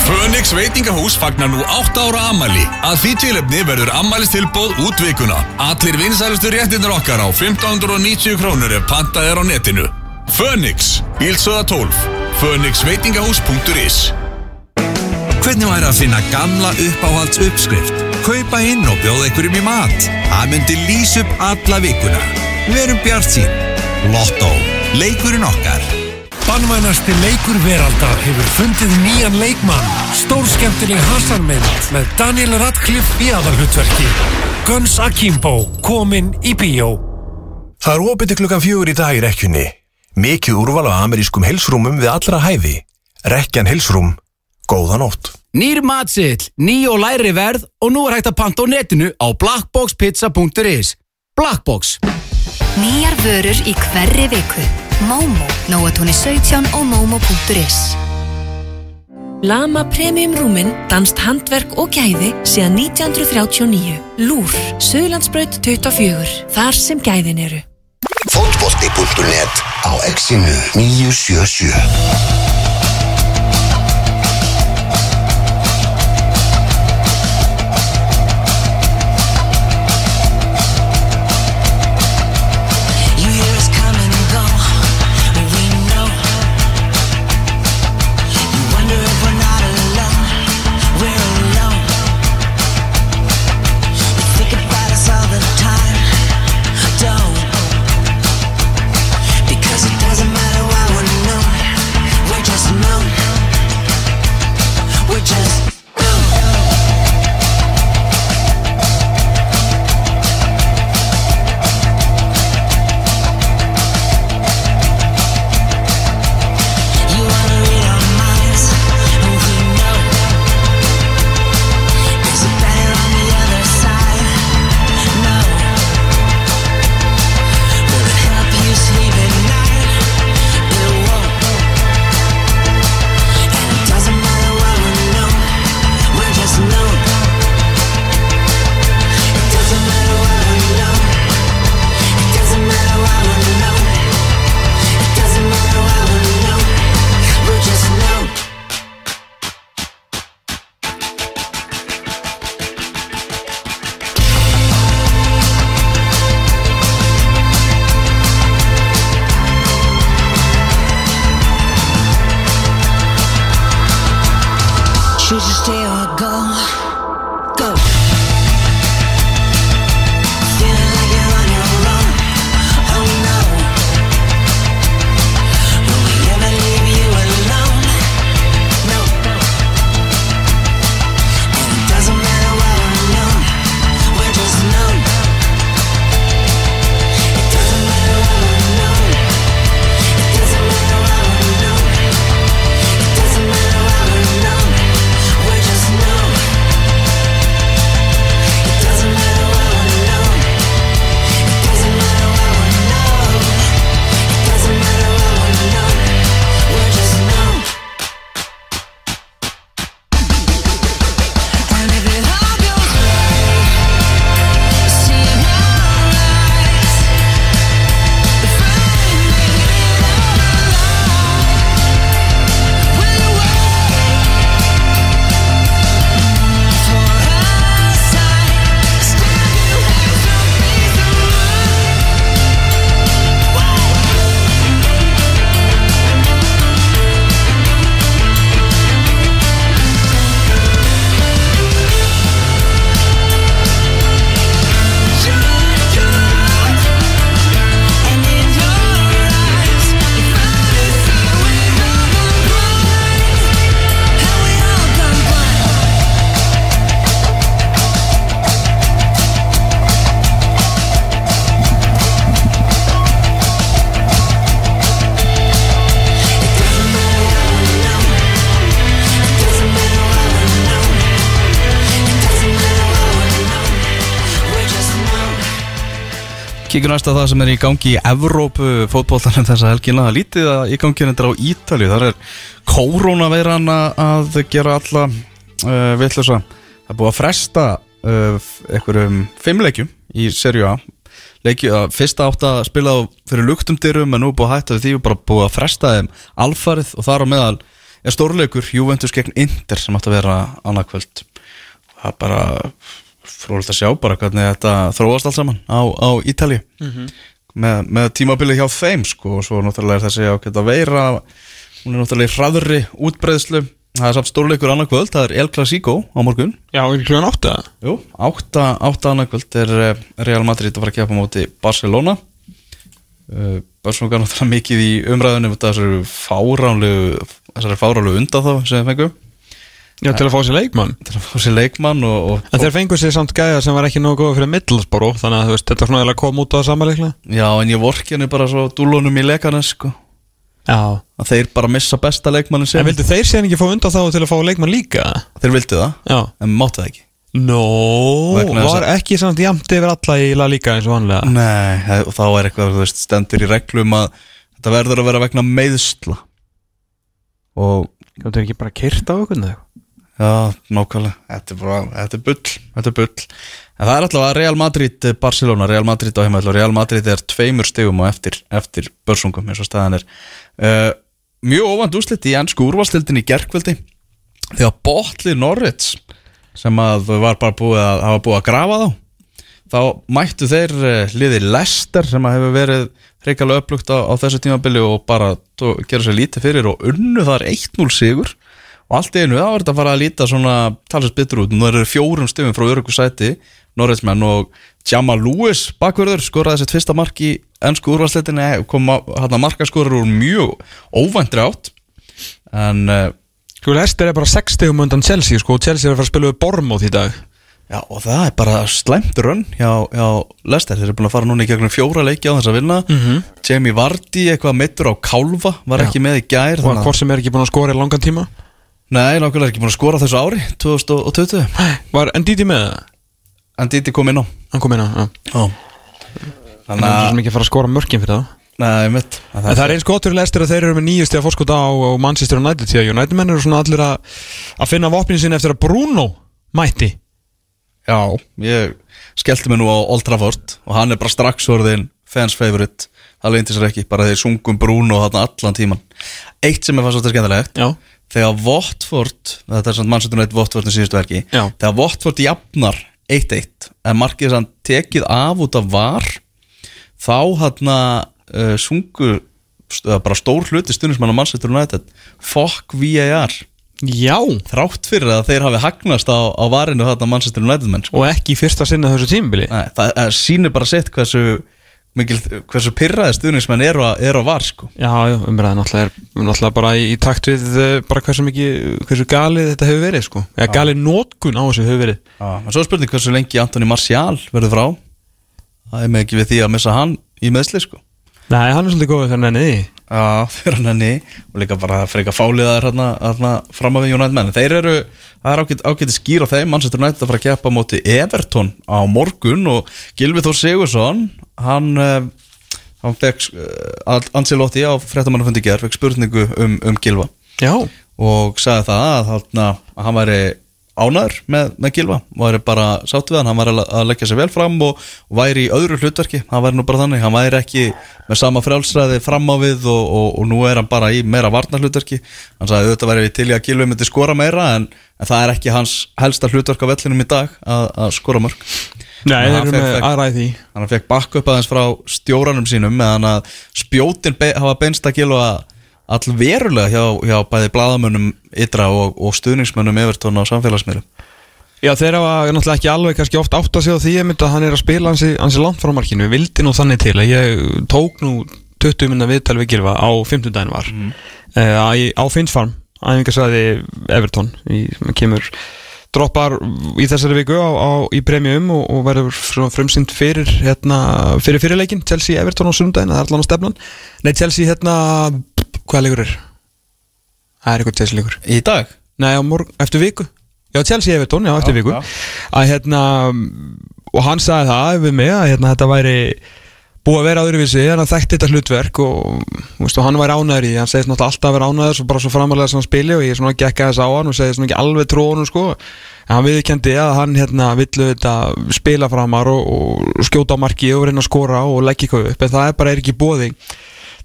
Fönix veitingahús fagnar nú 8 ára ammali Að því tilefni verður ammælistilbóð út vikuna Allir vinsælustu réttinir okkar á 1590 krónur ef pantað er á netinu. Fönix, bílsöða 12 Fönixveitingahús.is Hvernig væri að finna gamla uppáhalds uppskrift? Kaupa inn og bjóða einhverjum í mat. Það myndi lýs upp alla vikuna. Verum bjart sín. Lotto. Leikurinn okkar. Bannvænasti leikur veraldar hefur fundið nýjan leikmann. Stórskemmtileg Hassanmynd með Daniel Radcliffe í aðalhutverki. Guns Akimbo, kominn í bíó. Það er til klukkan fjögur í dag í rekkjunni. Mikið úrval á amerískum heilsrúmum við allra hæfi. Rekkjan heilsrúm. Góða nótt. Nýr matsill, ný og læri verð og nú er hægt að panta á netinu á blackboxpizza.is Blackbox Nýjar vörur í hverri viku. Momo, Nóatúni 17 og Momo.is Lama Premium Rúmin, danst handverk og gæði síðan 1939. Lúr, Suðlandsbraut 24, þar sem gæðin eru. Fótbolti.net á exinu 977 Kíkjum næst að það sem er í gangi í Evrópu fótboltanum þessa helgina. Það lítið að í gangi hendur á Ítalju Þar er koronaveiran að gera alla uh, vitlusa Það er búið að fresta uh, einhverjum fimmleikjum í serju A. Leiki, að fyrsta átt að spila fyrir luktumdyrum en nú búið að hætta því. Og bara búið að fresta þeim alfarið og þar á meðal er stórleikur Juventus gegn Inter sem átt að vera annarkvöld það er bara frólægt að sjá bara hvernig þetta þróast allt saman á, á Ítali Mhm. með, með tímabilið hjá þeim sko og svo náttúrulega er þessi ákveð að veira hún er náttúrulega í hraðri útbreiðslu. Það er samt stórleikur annarkvöld, það er El Clasico á morgun. Já, ekki klugan átta? Jú, átta, átta annarkvöld er eh, Real Madrid að fara að kepa móti Barcelona. Uh, Barcelona er náttúrulega mikið í umræðunum þessari fáránlegu þessari fáránlegu undan þá sem þeir fengu Já, til að fá sér leikmann. Til að fá sér leikmann og, og En þeir fengu sér samt gæða sem var ekki nógu góð fyrir Middlesboro Þannig að veist, þetta er svona eiginlega kom út á það samanleikla Já, en ég vorki henni bara svo dúlunum í leikana sko. Já. Að þeir bara missa besta leikmannin sem En vildu þeir sér ekki fá undan þá til að fá leikmann líka? Þeir vildu það Já. En máttu það ekki. Nó, þess var að- ekki samt jamt yfir alla í La Liga eins og vanlega Nei, og þá er eitthvað, þú veist, stendur í reglum að þetta verður að vera vegna meðsla og Það er ekki bara kyrt á okkur eða? Já, nákvæmlega, þetta er bara, þetta er bull, þetta er bull. En það er alltaf að Real Madrid, eh, Barcelona, Real Madrid á heimæll og Real Madrid er tveimur stegum á eftir, eftir börsungum eins og staðan er. Uh, Mjög óvænt úslit í ennsku úrvalstildin í gerkveldi Þegar Botli Norrits sem að var bara búið að hafa búið að grafa þá þá mættu þeir uh, liði Lester sem að hefur verið reikalega upplugt á, á þessu tímabili og bara gera sér lítið fyrir og unnu þar 1-0 sigur og allt einu þá er þetta að fara að líta svona talsast bitur út, nú eru fjórum stöfum frá öryggu sæti, Norrætsmenn og Jamal Lewis bakverður skoraði sitt fyrsta mark í ennsku úrvarsleitinni kom hann að markaskorur úr mjög óvæntri átt. En uh, Sko, Lester er bara 60 um undan Chelsea sko, og Chelsea er að fara að spila við Bormóð í dag. Já, og það er bara slæmt rönn hjá, hjá Lester, þeir eru búin að fara núna í gegnum fjóra leiki á þess að vinna. Mhm. Jamie Vardy, eitthvað meittur á kálfa var Já. ekki með í gær Og hvort sem er ekki búin að skora í langan tíma Nei, nákvæmlega ekki búin að skora þessu ári 2020 Var Ndidi með það? Ndidi kom inn á. Hann kom inn á, já. Þannig að það er ekki að fara að skora mörkin fyrir það. Nei, mitt En það er eins gott fyrir Lester að þeir eru með nýjusti að fórskota á, á Manchester United því að United menn eru svona allir að, að finna vopnin sinni eftir að Bruno mætti. Já, ég skellti mig nú á Old Trafford og hann er bara strax orðin fans favorite. Það leinti sér ekki, bara þeir sungum Bruno þarna allan tíman Eitt sem er fannst þetta skemmtilegt Já. Þegar Watford, þetta er samt mannsættunum eitt Watford í síðustu verki, Já. þegar Watford jafnar 1-1 en markið sann tekið af út af var þá hann uh, sungu st- eða bara stór hluti stundismann á mannsættur United fuck VAR Já Þrátt fyrir að þeir hafi hagnast á, á varinu þarna menn sko. og ekki fyrsta sinna þessu tímabili Nei, það, það sýnir bara sitt hversu mikil, hversu pyrraði stuðnismenn eru að, eru að var sko. Já, já, umræðan náttúrulega er náttúrulega bara í, í takt við uh, bara hversu mikið, hversu galið þetta hefur verið sko, eða galið nótkun á þessu hefur verið Já, en svo er spurning hversu lengi Antoni Martial verður frá það er með ekki við því að missa hann í meðsli sko. Nei, hann er svolítið góðið fyrir nenni Já, fyrir henni og líka bara freka fáliðaðir hérna, hérna fram af við United menn. Þeir eru, það er ágætt, ágætt skýr á þeim. Manchester United að fara að keppa á móti Everton á morgun og Gilvi Þór Sigursson hann uh, hann fekk uh, Ancelotti á fréttamannafundi ger fekk spurningu um, um Gilva Já. Og sagði það að, þarna, að hann væri ánæður með, með Gilva væri bara sátt við hann, hann væri að- að leggja sér vel fram og, og væri í öðru hlutverki. Hann væri nú bara þannig, hann væri ekki með sama frjálsræði fram á við og, og, og nú er hann bara í meira varnar hlutverki hann sagði auðvitað væri til í að Gilvi myndi skora meira en, en það er ekki hans helsta hlutverk á vellinum í dag að, að skora mörg Nei, að þeir eru með í því. hann fekk bakk upp aðeins frá stjóranum sínum meðan að spjótin be, hafa beinst að Gilva all verulega hjá, hjá bæði bladamönnum ytra og, og stuðningsmönnum Evertón á samfélagsmiðlum? Já, þeir hafa náttúrulega ekki alveg kannski oft átt að segja því ég myndi að hann er að spila hansi, hansi langt frá markinu, við vildi nú þannig til að ég tók nú 20 minna viðtal við Gilva á 50 daginn var mm. á Finnsfarm, í, sem kemur droppar í þessari viku á, á, í premium og, og verður frumsynd fyrir hérna, fyrir fyrirleikin Chelsea Everton á sundaginn, það er allan á stefnan. Nei, Chelsea hérna, hvað leikur er? Það er eitthvað Chelsea leikur Í dag? Nei, á morgun, eftir viku Já, Chelsea Everton, já, eftir Já, viku já. að hérna og hann sagði það við mig að hérna, þetta væri búið að vera öðruvísi, hann þekkti þetta hlutverk og, veist, og hann var ánæður í hann segist náttúrulega alltaf að vera ánæður svo bara svo framalega sem hann spili og ég svona gekk aðeins á hann og segist svona ekki alveg trónum sko en hann viðkendi að hann hérna villu þetta spila framar og, og skjóta á marki og reyna að skora og leggja eitthvað upp en það er bara er ekki bóði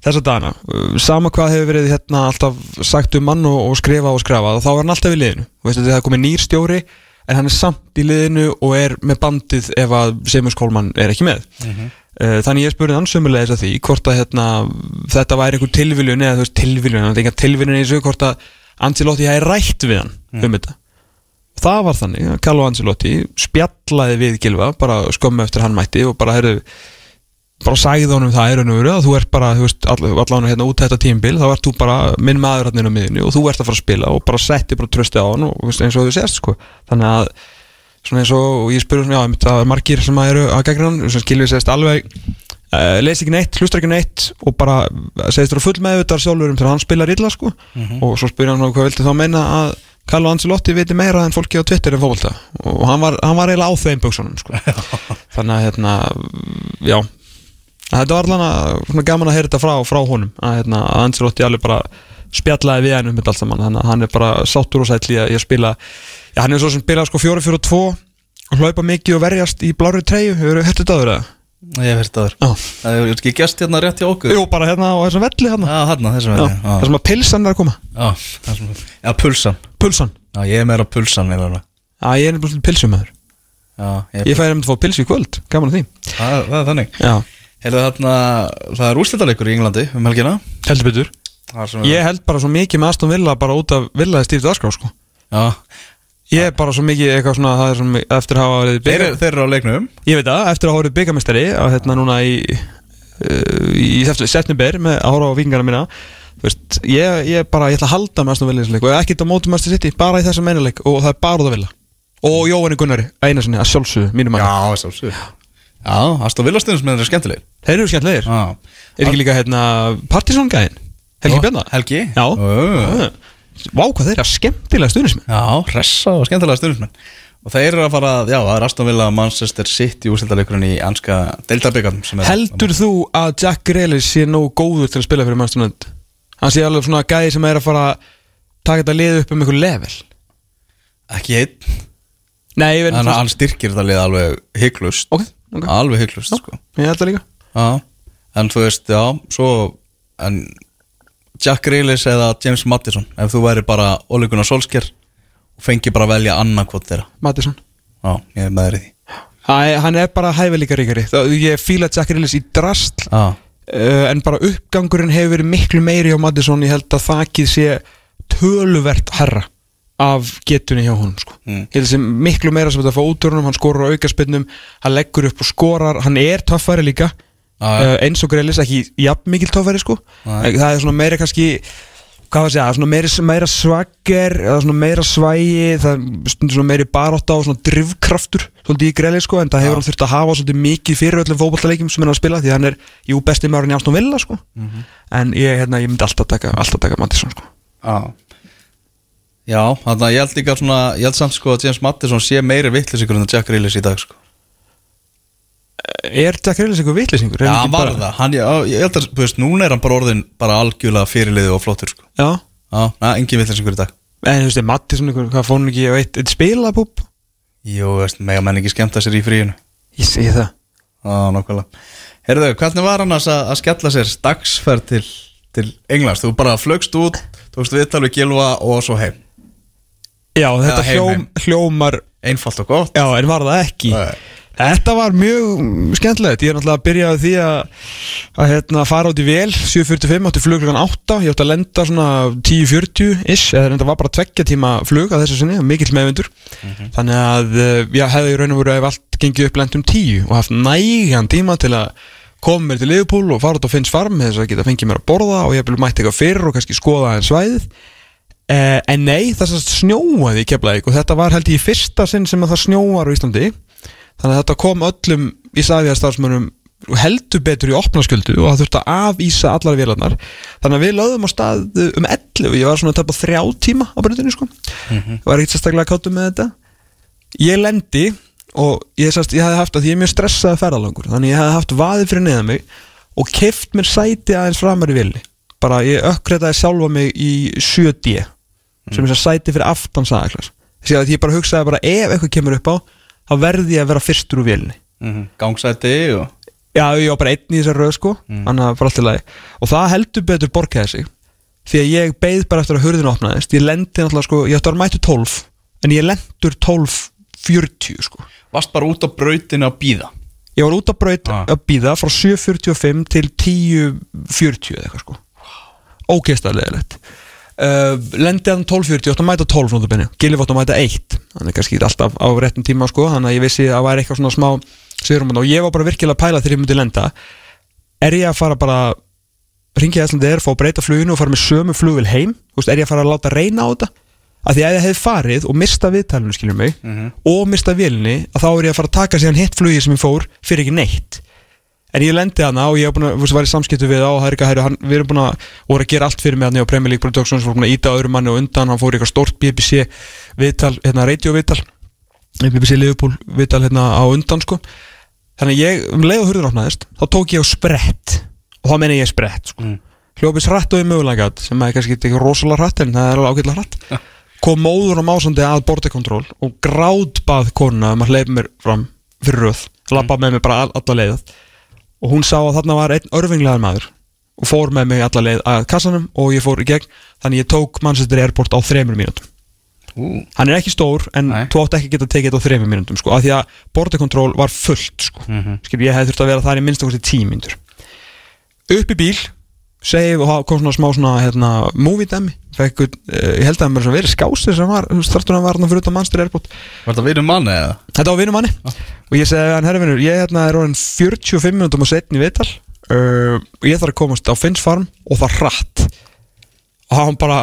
þessa dagana, Uh, sama hvað hefur verið hérna alltaf sagt um mann og, og skrifa og skrafa þá er hann alltaf í liðinu, Þú veist, það er komið nýr stjóri en hann er samt í liðinu og er með bandið ef að Semus Kólmann er ekki með. Uh, Þannig ég spurði hann sömulegis að því hvort að hérna, þetta væri einhver tilviljun eða þú veist tilviljun, það er enga tilviljun í þessu hvort að Ancelotti hefði rætt við hann um þetta. Og það var þannig Carlo Ancelotti spjallaði við Gilva bara skömmu eftir hann mætti og bara heyrðu bara sagði honum það í raun og veru að þú ert bara, þú veist, all, allan hérna út þetta tímbil þá ert þú bara minn maður hann inn á miðunni og þú ert að fara að spila og bara setti bara trösti á hann og þú veist, eins og þú sést sko þannig að svona eins og ég spurði svona, já, það er margir sem eru að gegna hann, sem skilvið sést alveg uh, leys ekki neitt, hlustar ekki neitt og bara segist þér full með þetta sjálfur um þegar hann spilar illa sko Mhm. og svo spurði hann hvað vildi þá meina að Carlo Ancelotti viti meira en fólki á Twitter en fólkvölda og hann var, hann var eiginlega á þeim buksunum sko. þannig að hérna já, þetta var svona gaman að heyra þetta frá, frá honum að, hérna, að Ancelotti alveg bara spjallaði við hann um þetta allt saman. Þannig að hann er bara sáttur og sætl í að, í að spila. Já, hann er svo sem spilað sko 4-4-2 og hlaupa mikið og verjast í blári treyju. Hefur hættið þetta áður eða? Ég hef hérst aður Það hefur ekki gæst hérna rétt hjá okkur. Jú, bara hérna á þessum velli hérna. Já, hérna, þessum velli já. það sem að pilsan er að koma. Sem, já, pulsan. Pulsan. Já, ég er meira pulsan alveg Já, ég er nefnilega pilsum með þér Já, Ég fæði nefnilega að fá pilsu í kvöld, gaman að því. Það er þannig. Já Heyrðu þarna, það er úrslitaleikur í Englandi um helgina? Heldur betur. Ég held bara svo mikið með Aston Villa bara út af Villaði stíftu aðskrá sko. Já. Ég er bara svo mikið eitthvað svona það er sem eftir að hafa verið Þeir, byggar þeir eru á leiknum. Ég veit það, eftir að hafa verið byggamestari að hérna núna í uh, í september- september með að horfa á vikingarna mína. Þú veist, ég, ég bara, ég ætla að halda með Aston Villa í þessu leik og ekkert á mótum Master City, bara í þessum einuleik og það er bara út að Villa. Og Jóhanni Gunnari, eina sinni, að sjálfsögðu, mínum mann Já, sjálfsögðu Já, Aston Villa þeir eru skemmtilegir. Þeir eru skemmtilegir. Já. Er ekki líka hérna Partisan gæðin? Helgi Jó, Bjarnar? Helgi? Já. Ó. Vá hvað þeir eru skemmtilega stundismenn Já, hressa og skemmtilega stundismenn Og þeir eru að fara, já, það er Aston Villa Manchester City úrslitaleikurinn í anska Deildabyggarn Heldur þú að Jack Grealish sé nógu góður til að spila fyrir Manchester United? Hann sé alveg svona gæði sem er að fara að taka þetta lið upp um einhver level. Ekki einn. Nei, ég veit Hann, hann styrkir þetta lið alveg hygglust Ok, ok. Alveg hygglust, sko. Ég held það líka. Já, en þú veist, já, svo En Jack Grealish eða James Madison Ef þú væri bara Ole Gunnar Solskjær Og fengi bara velja annarkvot þeirra. Madison Já, ég er með þeir í því. Æ, Hann er bara hæfileika ríkari. Ég fíla Jack Grealish í drast Já, uh, En bara uppgangurinn hefur verið miklu meiri á Madison Ég held að þakið sé töluvert herra af getunni hjá honum sko. Mm. held sem miklu meira sem þetta að fá útörunum hann skorur á aukaspinnum, hann leggur upp og skorar hann er töffari líka Já, já. uh, eins og Grelis, ekki jafn mikil töffari sko. Nei. það er svona meira kannski hvað var að segja, meira, meira svagger meira svægi það er svona meiri barótt á svona drivkraftur svolítið í Grelis sko, en það hefur hann þurft að hafa svolítið mikið fyrir öllum fótballtaleikjum sem hann er að spila því hann er, jú, besti maðurinn í Aston Villa sko. Mhm. en ég, hérna, ég myndi alltaf taka alltaf taka Mattisson sko. Já þannig að ég held líka svona Ég held samt sko að James Madison sé meiri vittlisingur en Jack Grealish í dag sko. Er Jack Grelis eitthvað vitlisingur? Já, hann var það. Hann, já, Ég held að, þú veist, núna er hann bara orðin bara algjörlega fyrirliði og flottur sko. Já, Já, na, engin vittlisingur í dag. En þú veist, Mattisson, eitthvað, hvað fór hann ekki á eitt, eitt spilabúb? Jú, veist, mega menn ekki skemmta sér í fríinu. Ég sé það. Já, nokkvæmlega Heyrðu, hvernig var hann að, að skella sér dagsferð til, til Englands? Þú bara flögst út, tókst viðtal við Gilva og svo heim Já, þetta hljóm, hljómar Einfalt og gott. Já, en var það ekki? Nei. Þetta var mjög skemmtilegt. Ég er náttúrulega að byrja því að að hérna, fara át í vel 7.45 átti flug klukkan 8 Ég átti að lenda svona 10.40 ish eða þetta var bara tveggja tíma flug að þessu sinni, mikill meðvindur. Þannig að eh, ég hefði í raun og veru ef allt gengið upp lendum 10 og haft nægan tíma til að koma mér til Liverpool og fara út á Finns Farm þess að geta fengið mér að borða og ég hef mætti eitthvað fyrir og kannski skoða eh, En nei, það snjóaði í Keflavík og þetta var held ég fyrsta sinn sem að það snjóar á Íslandi. Þannig að þetta kom öllum í sæðja starfsmönnum heldur betur í opnasköldu og það þurfti að afísa allar vélarnar. Þannig að við lögðum á stað um 11 ég var svona að tapa þrjá tíma á breytinu sko. Mhm. var ekkert sérstaklega káttum með þetta. Ég lendi og ég, sast, ég hefði haft að því ég er mjög stressaði ferðalangur þannig ég hefði haft vaðið fyrir neða mig og keft mér sæti aðeins framar í villi bara ég ökkreitaði sjálfa mig í 7D sem er sæti fyrir aftan sagaklas þess að ég bara hugsaði bara ef eitthvað kemur upp á þá verði ég að vera fyrstur úr vilni Mhm. Gangsæti og Já, ég var bara einn í þessar röð sko lagi. Og það heldur betur borgaði sig Því að ég beið bara eftir að hurðin opnaðist. Ég lendi náttúrulega sko, ég ætti að vera mættu 12 En ég lendur 12.40 sko. Varst bara út á brautinu að býða Ég var út á braut að býða frá 7.45 til 10.40 eða eitthvað sko. Ógeðslega leðilegt uh, Lendi að 12.40, ég átti að mæta 12 nótabene Gilvi átti að mæta 1 Þannig kannski alltaf á réttum tíma sko Þannig að ég vissi að það væri eitthvað svona smá sigurum Og ég var bara virkilega að pæla þegar ég myndi lenda. Er ég að fara bara Ringið Æslandi er, fá að breyta fluginu og fara með sömu flugvil heim? Þú veist, Er ég að fara að láta reyna á þetta? Að því að ég hef farið og mista viðtalinu skiljum mig og mista vélinni að þá er ég að fara að taka en ég lendi hana og ég að var í samskiptu við á er hæru hann, við erum búin að voru að gera allt fyrir mig hann á Premier League Productions voru búin að íta öðrum manni og undan hann fór í eitthvað stort BBC viðtal, hérna radio viðtal BBC Liverpool viðtal hérna á undan sko. Þannig ég, um leið og hurðin opnaðist þá tók ég á sprett og þá meina ég sprett sko. hljópis hratt og í mögulegat sem er kannski ekki rosalega hratt en það er alveg ágætlega hratt. Kom móður og másandi að bordekontról og grátbað konuna um að hleypa mér fram fyrir röð lappa með mér bara all, alla leið og hún sá að þarna var einn örfinglegar maður og fór með mig alla leið að kassanum og ég fór í gegn. Þannig ég tók Manchester Airport á þremur mínútum. Ú. hann er ekki stór en þú átt ekki að geta tekið þetta á þremur mínútum sko, af því að bordekontról var fullt sko. Skil, ég hefði þurft að vera þar í minnst okkur til tímyndur upp í bíl save og það kom svona smá svona hérna, movie demi Fekk, uh, ég held að það var verið skásir sem var startur að var hann fyrir utan Manchester Airport. Var þetta vinum manni eða? Þetta var vinum manni. Og ég segi hann herri vinnur, ég hérna, er orðin 45 minútum og setni viðtal uh, og ég þarf að komast á Finns farm og það rætt og hann bara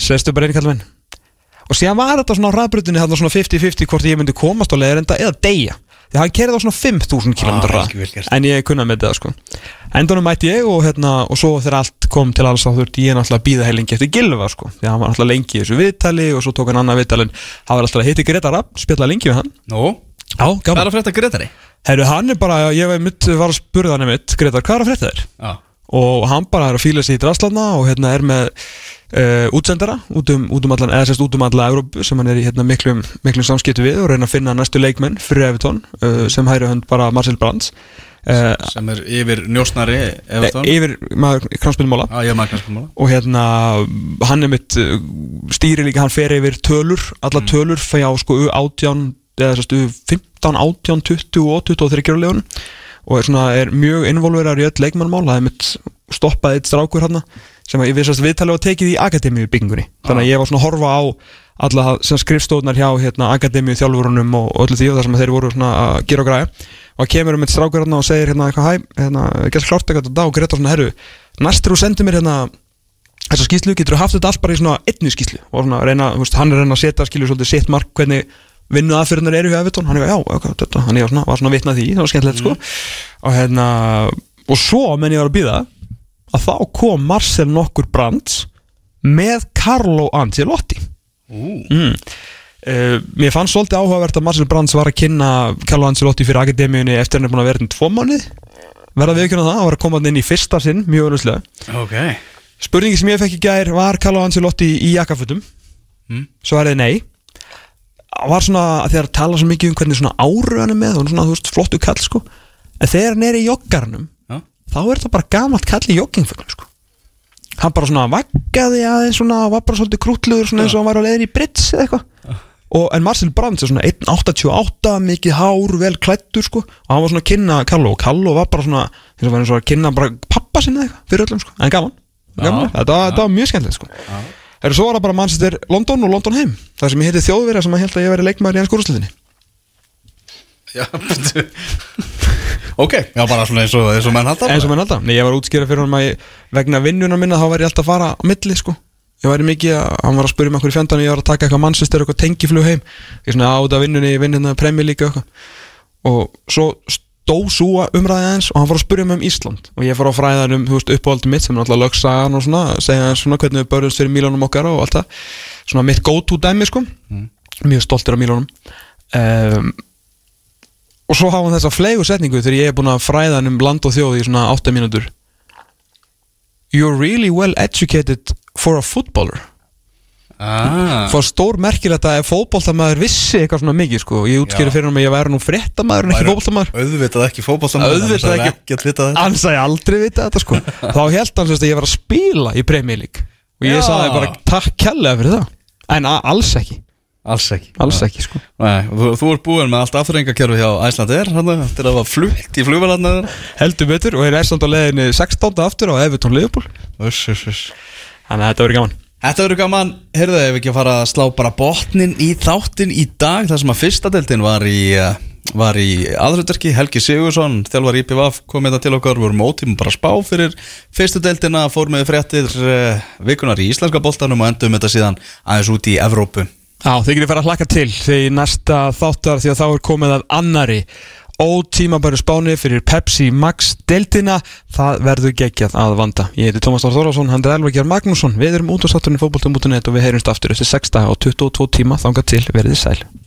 sestu bara kall minn. Og síðan var þetta svona á hraðbrutinu þarna svona 50-50 hvort ég myndi komast á leðrenda eða deyja því hann kerði á svona 5.000 km Ah, gert. en ég kunna með það sko endunum mætti ég og hérna og svo þegar allt kom til alls þá þurfti ég náttúrulega að býða heilingi eftir Gilva sko því hann var náttúrulega lengi í þessu viðtali og svo tók hann annað viðtali en hann var alltaf að hitti Greta Rapp spjalla lengi við hann Nú? Já, Hvað er að frétta Gretari? Herru, hann er bara, ég mitt, var að spurða hann mitt Gretar, hvað er að frétta þér? Já. Og hann bara er að fíla sig í draslarna og hérna er með uh, útsendara út um, út um allan, eða sérst út um alla Európu sem hann er í hérna miklum, miklum samskiptu við og reyna að finna næstu leikmenn fyrir Evertón uh, sem hæri hönd bara Marcel Brands. Uh, Sem er yfir njósnari Evertón Yfir kranspilmála og hérna hann er mitt stýri líka, hann fer yfir tölur alla tölur fyrir á sko U18 eða sérst U15, 18, 20 og 23 legun og er, svona, er mjög involverar í öll leikmannmál það er mitt stoppað eitt strákur hann sem ég við sérst viðtalið var tekið í akademíu byggingunni þannig að ég var svona að horfa á alla sem skrifstóðnar hjá hérna, akademíu þjálfurunum og öllu því og þar sem þeir voru að gera og græða og það kemur um eitt strákur hann og segir hérna hæ, hérna, gett klárt eitthvað þetta og Greta svona herru, næstur þú sendir mér hérna þessa skýslu, getur þú haft þetta allt bara í svona einni skýslu og svona reyna, þú veist, hann er að reyna að setja skilju svolítið sitt mark hvernig vinnu aðfyrirnar eru hjá Evertón, hann er já, okay, þetta, hann er svona, var svona vitnað því, það var skemmtilegt sko. Og hérna, og svo menn ég var að býða að þá kom Marcel nokkur Brands með Carlo Ancelotti. Mm. uh, mér fannst svolítið áhugavert að Marcel Brands var að kynna Carlo Ancelotti fyrir akademíunni eftir hann er búin að vera í tvo mánuð verða við ekki það, hann var að koma inn í fyrsta sinn mjög öðruslega Ok. Spurningi sem ég fekk í gær var Carlo Ancelotti í jakkafutum Mm. Svo er þið nei. Var svona að þegar tala svo mikið um hvernig svona áru hann er með svona þú veist flottu kall sko. En þegar hann er í joggarnum. Þá er það bara gamalt kall í joggingfögnum sko. Hann bara svona vaggaði aðeins svona var bara svolítið krútluður svona eins og hann var á leiðin í Brits eða eitthvað. Og en Marcel Brands er svona 1.88 mikið hár, vel klættur sko. Og hann var svona að kynna Carlo og Carlo var bara svona eins og var eins og að kynna bara pappa sinni eða eitthvað fyrir öllum sko. En gaman, gaman. Þetta, var- var mjög skemmtilegt sko. Herru, svo var það bara Manchester London og London heim. Það sem ég heiti þjóðverja sem að held að ég væri leikmaður í ennsku úrsliðinni Já, betur Ok, já bara svona eins og, eins og menn halda eins og menn halda. Nei, ég var útskýra fyrir hann að ég, vegna vinnunar minna þá væri ég alltaf að fara á milli sko. Ég væri mikið að, hann var að spyrja mig okkur í fjandan Ég var að taka eitthvað Manchester, eitthvað tengiflug heim. Ég svona á þetta vinnunni, ég vinn hérna League og eitthvað. Og svo stó súa umræði aðeins og hann fór að spyrja mig um Ísland. Og ég fór á fræðan um, þú veist, uppáhaldum mitt sem er alltaf lögsagan og svona Segja aðeins svona hvernig við börjumst fyrir Mílanum okkar og allt það. Svona mitt go-to dæmi sko. Mílanum. Um, og svo hafa hann þessa flegu setningu þegar ég er búin að fræða hann um land og þjóð í svona 8 mínútur You're really well educated for a footballer ah. Fór stór merkilegt að ef fótboltamaður vissi eitthvað svona mikið sko Ég útskýri fyrir hann að ég væri nú fréttamaður en ekki Væri fótboltamaður Auðvitað ekki fótboltamaður Auðvitað annars hefði ekki. ekkert vitað þetta. Hann sagði aldrei vita þetta sko Þá held hann að ég var að spila í League Og ég Já. sagði bara takk kærlega fyrir það En alls ekki Alls ekki. Alls ekki sko. Nei, þú, þú ert búinn með allt afturrengakerfi hjá Æslandir Þetta er að var flutt í flugvélarnar. Heldur betur og er æsland á leiðinni 16. aftur á Everton Liverpool. Uss, uss, uss. Þannig að þetta verður gaman. Þetta verður gaman, heyrðu ef við ekki að fara að slá bara botnin í þáttin í dag þar sem að fyrsta deildin var í, uh, var í aðröðverki, Helgi Sigursson, þjálfar IPVAF kom þetta til okkar, við vorum ótíma bara spá fyrir fyrstu deildina, fór með fréttir uh, vikunar í íslenska boltanum og endum þetta síðan aðeins út í Evrópu. Já, þið getur fara að hlaka til þegar næsta þáttar því að þá er komið að annari ótímabæru spáni fyrir Pepsi Max deltina, það verður geggjað að vanda. Ég heiti Tómas Þór Þórásson hann er Elvækjar Magnússon, við erum út á satturinn fótboltum.net og við heyrjumst aftur eftir 6 daga og 22 tíma þangað til verðið sæl.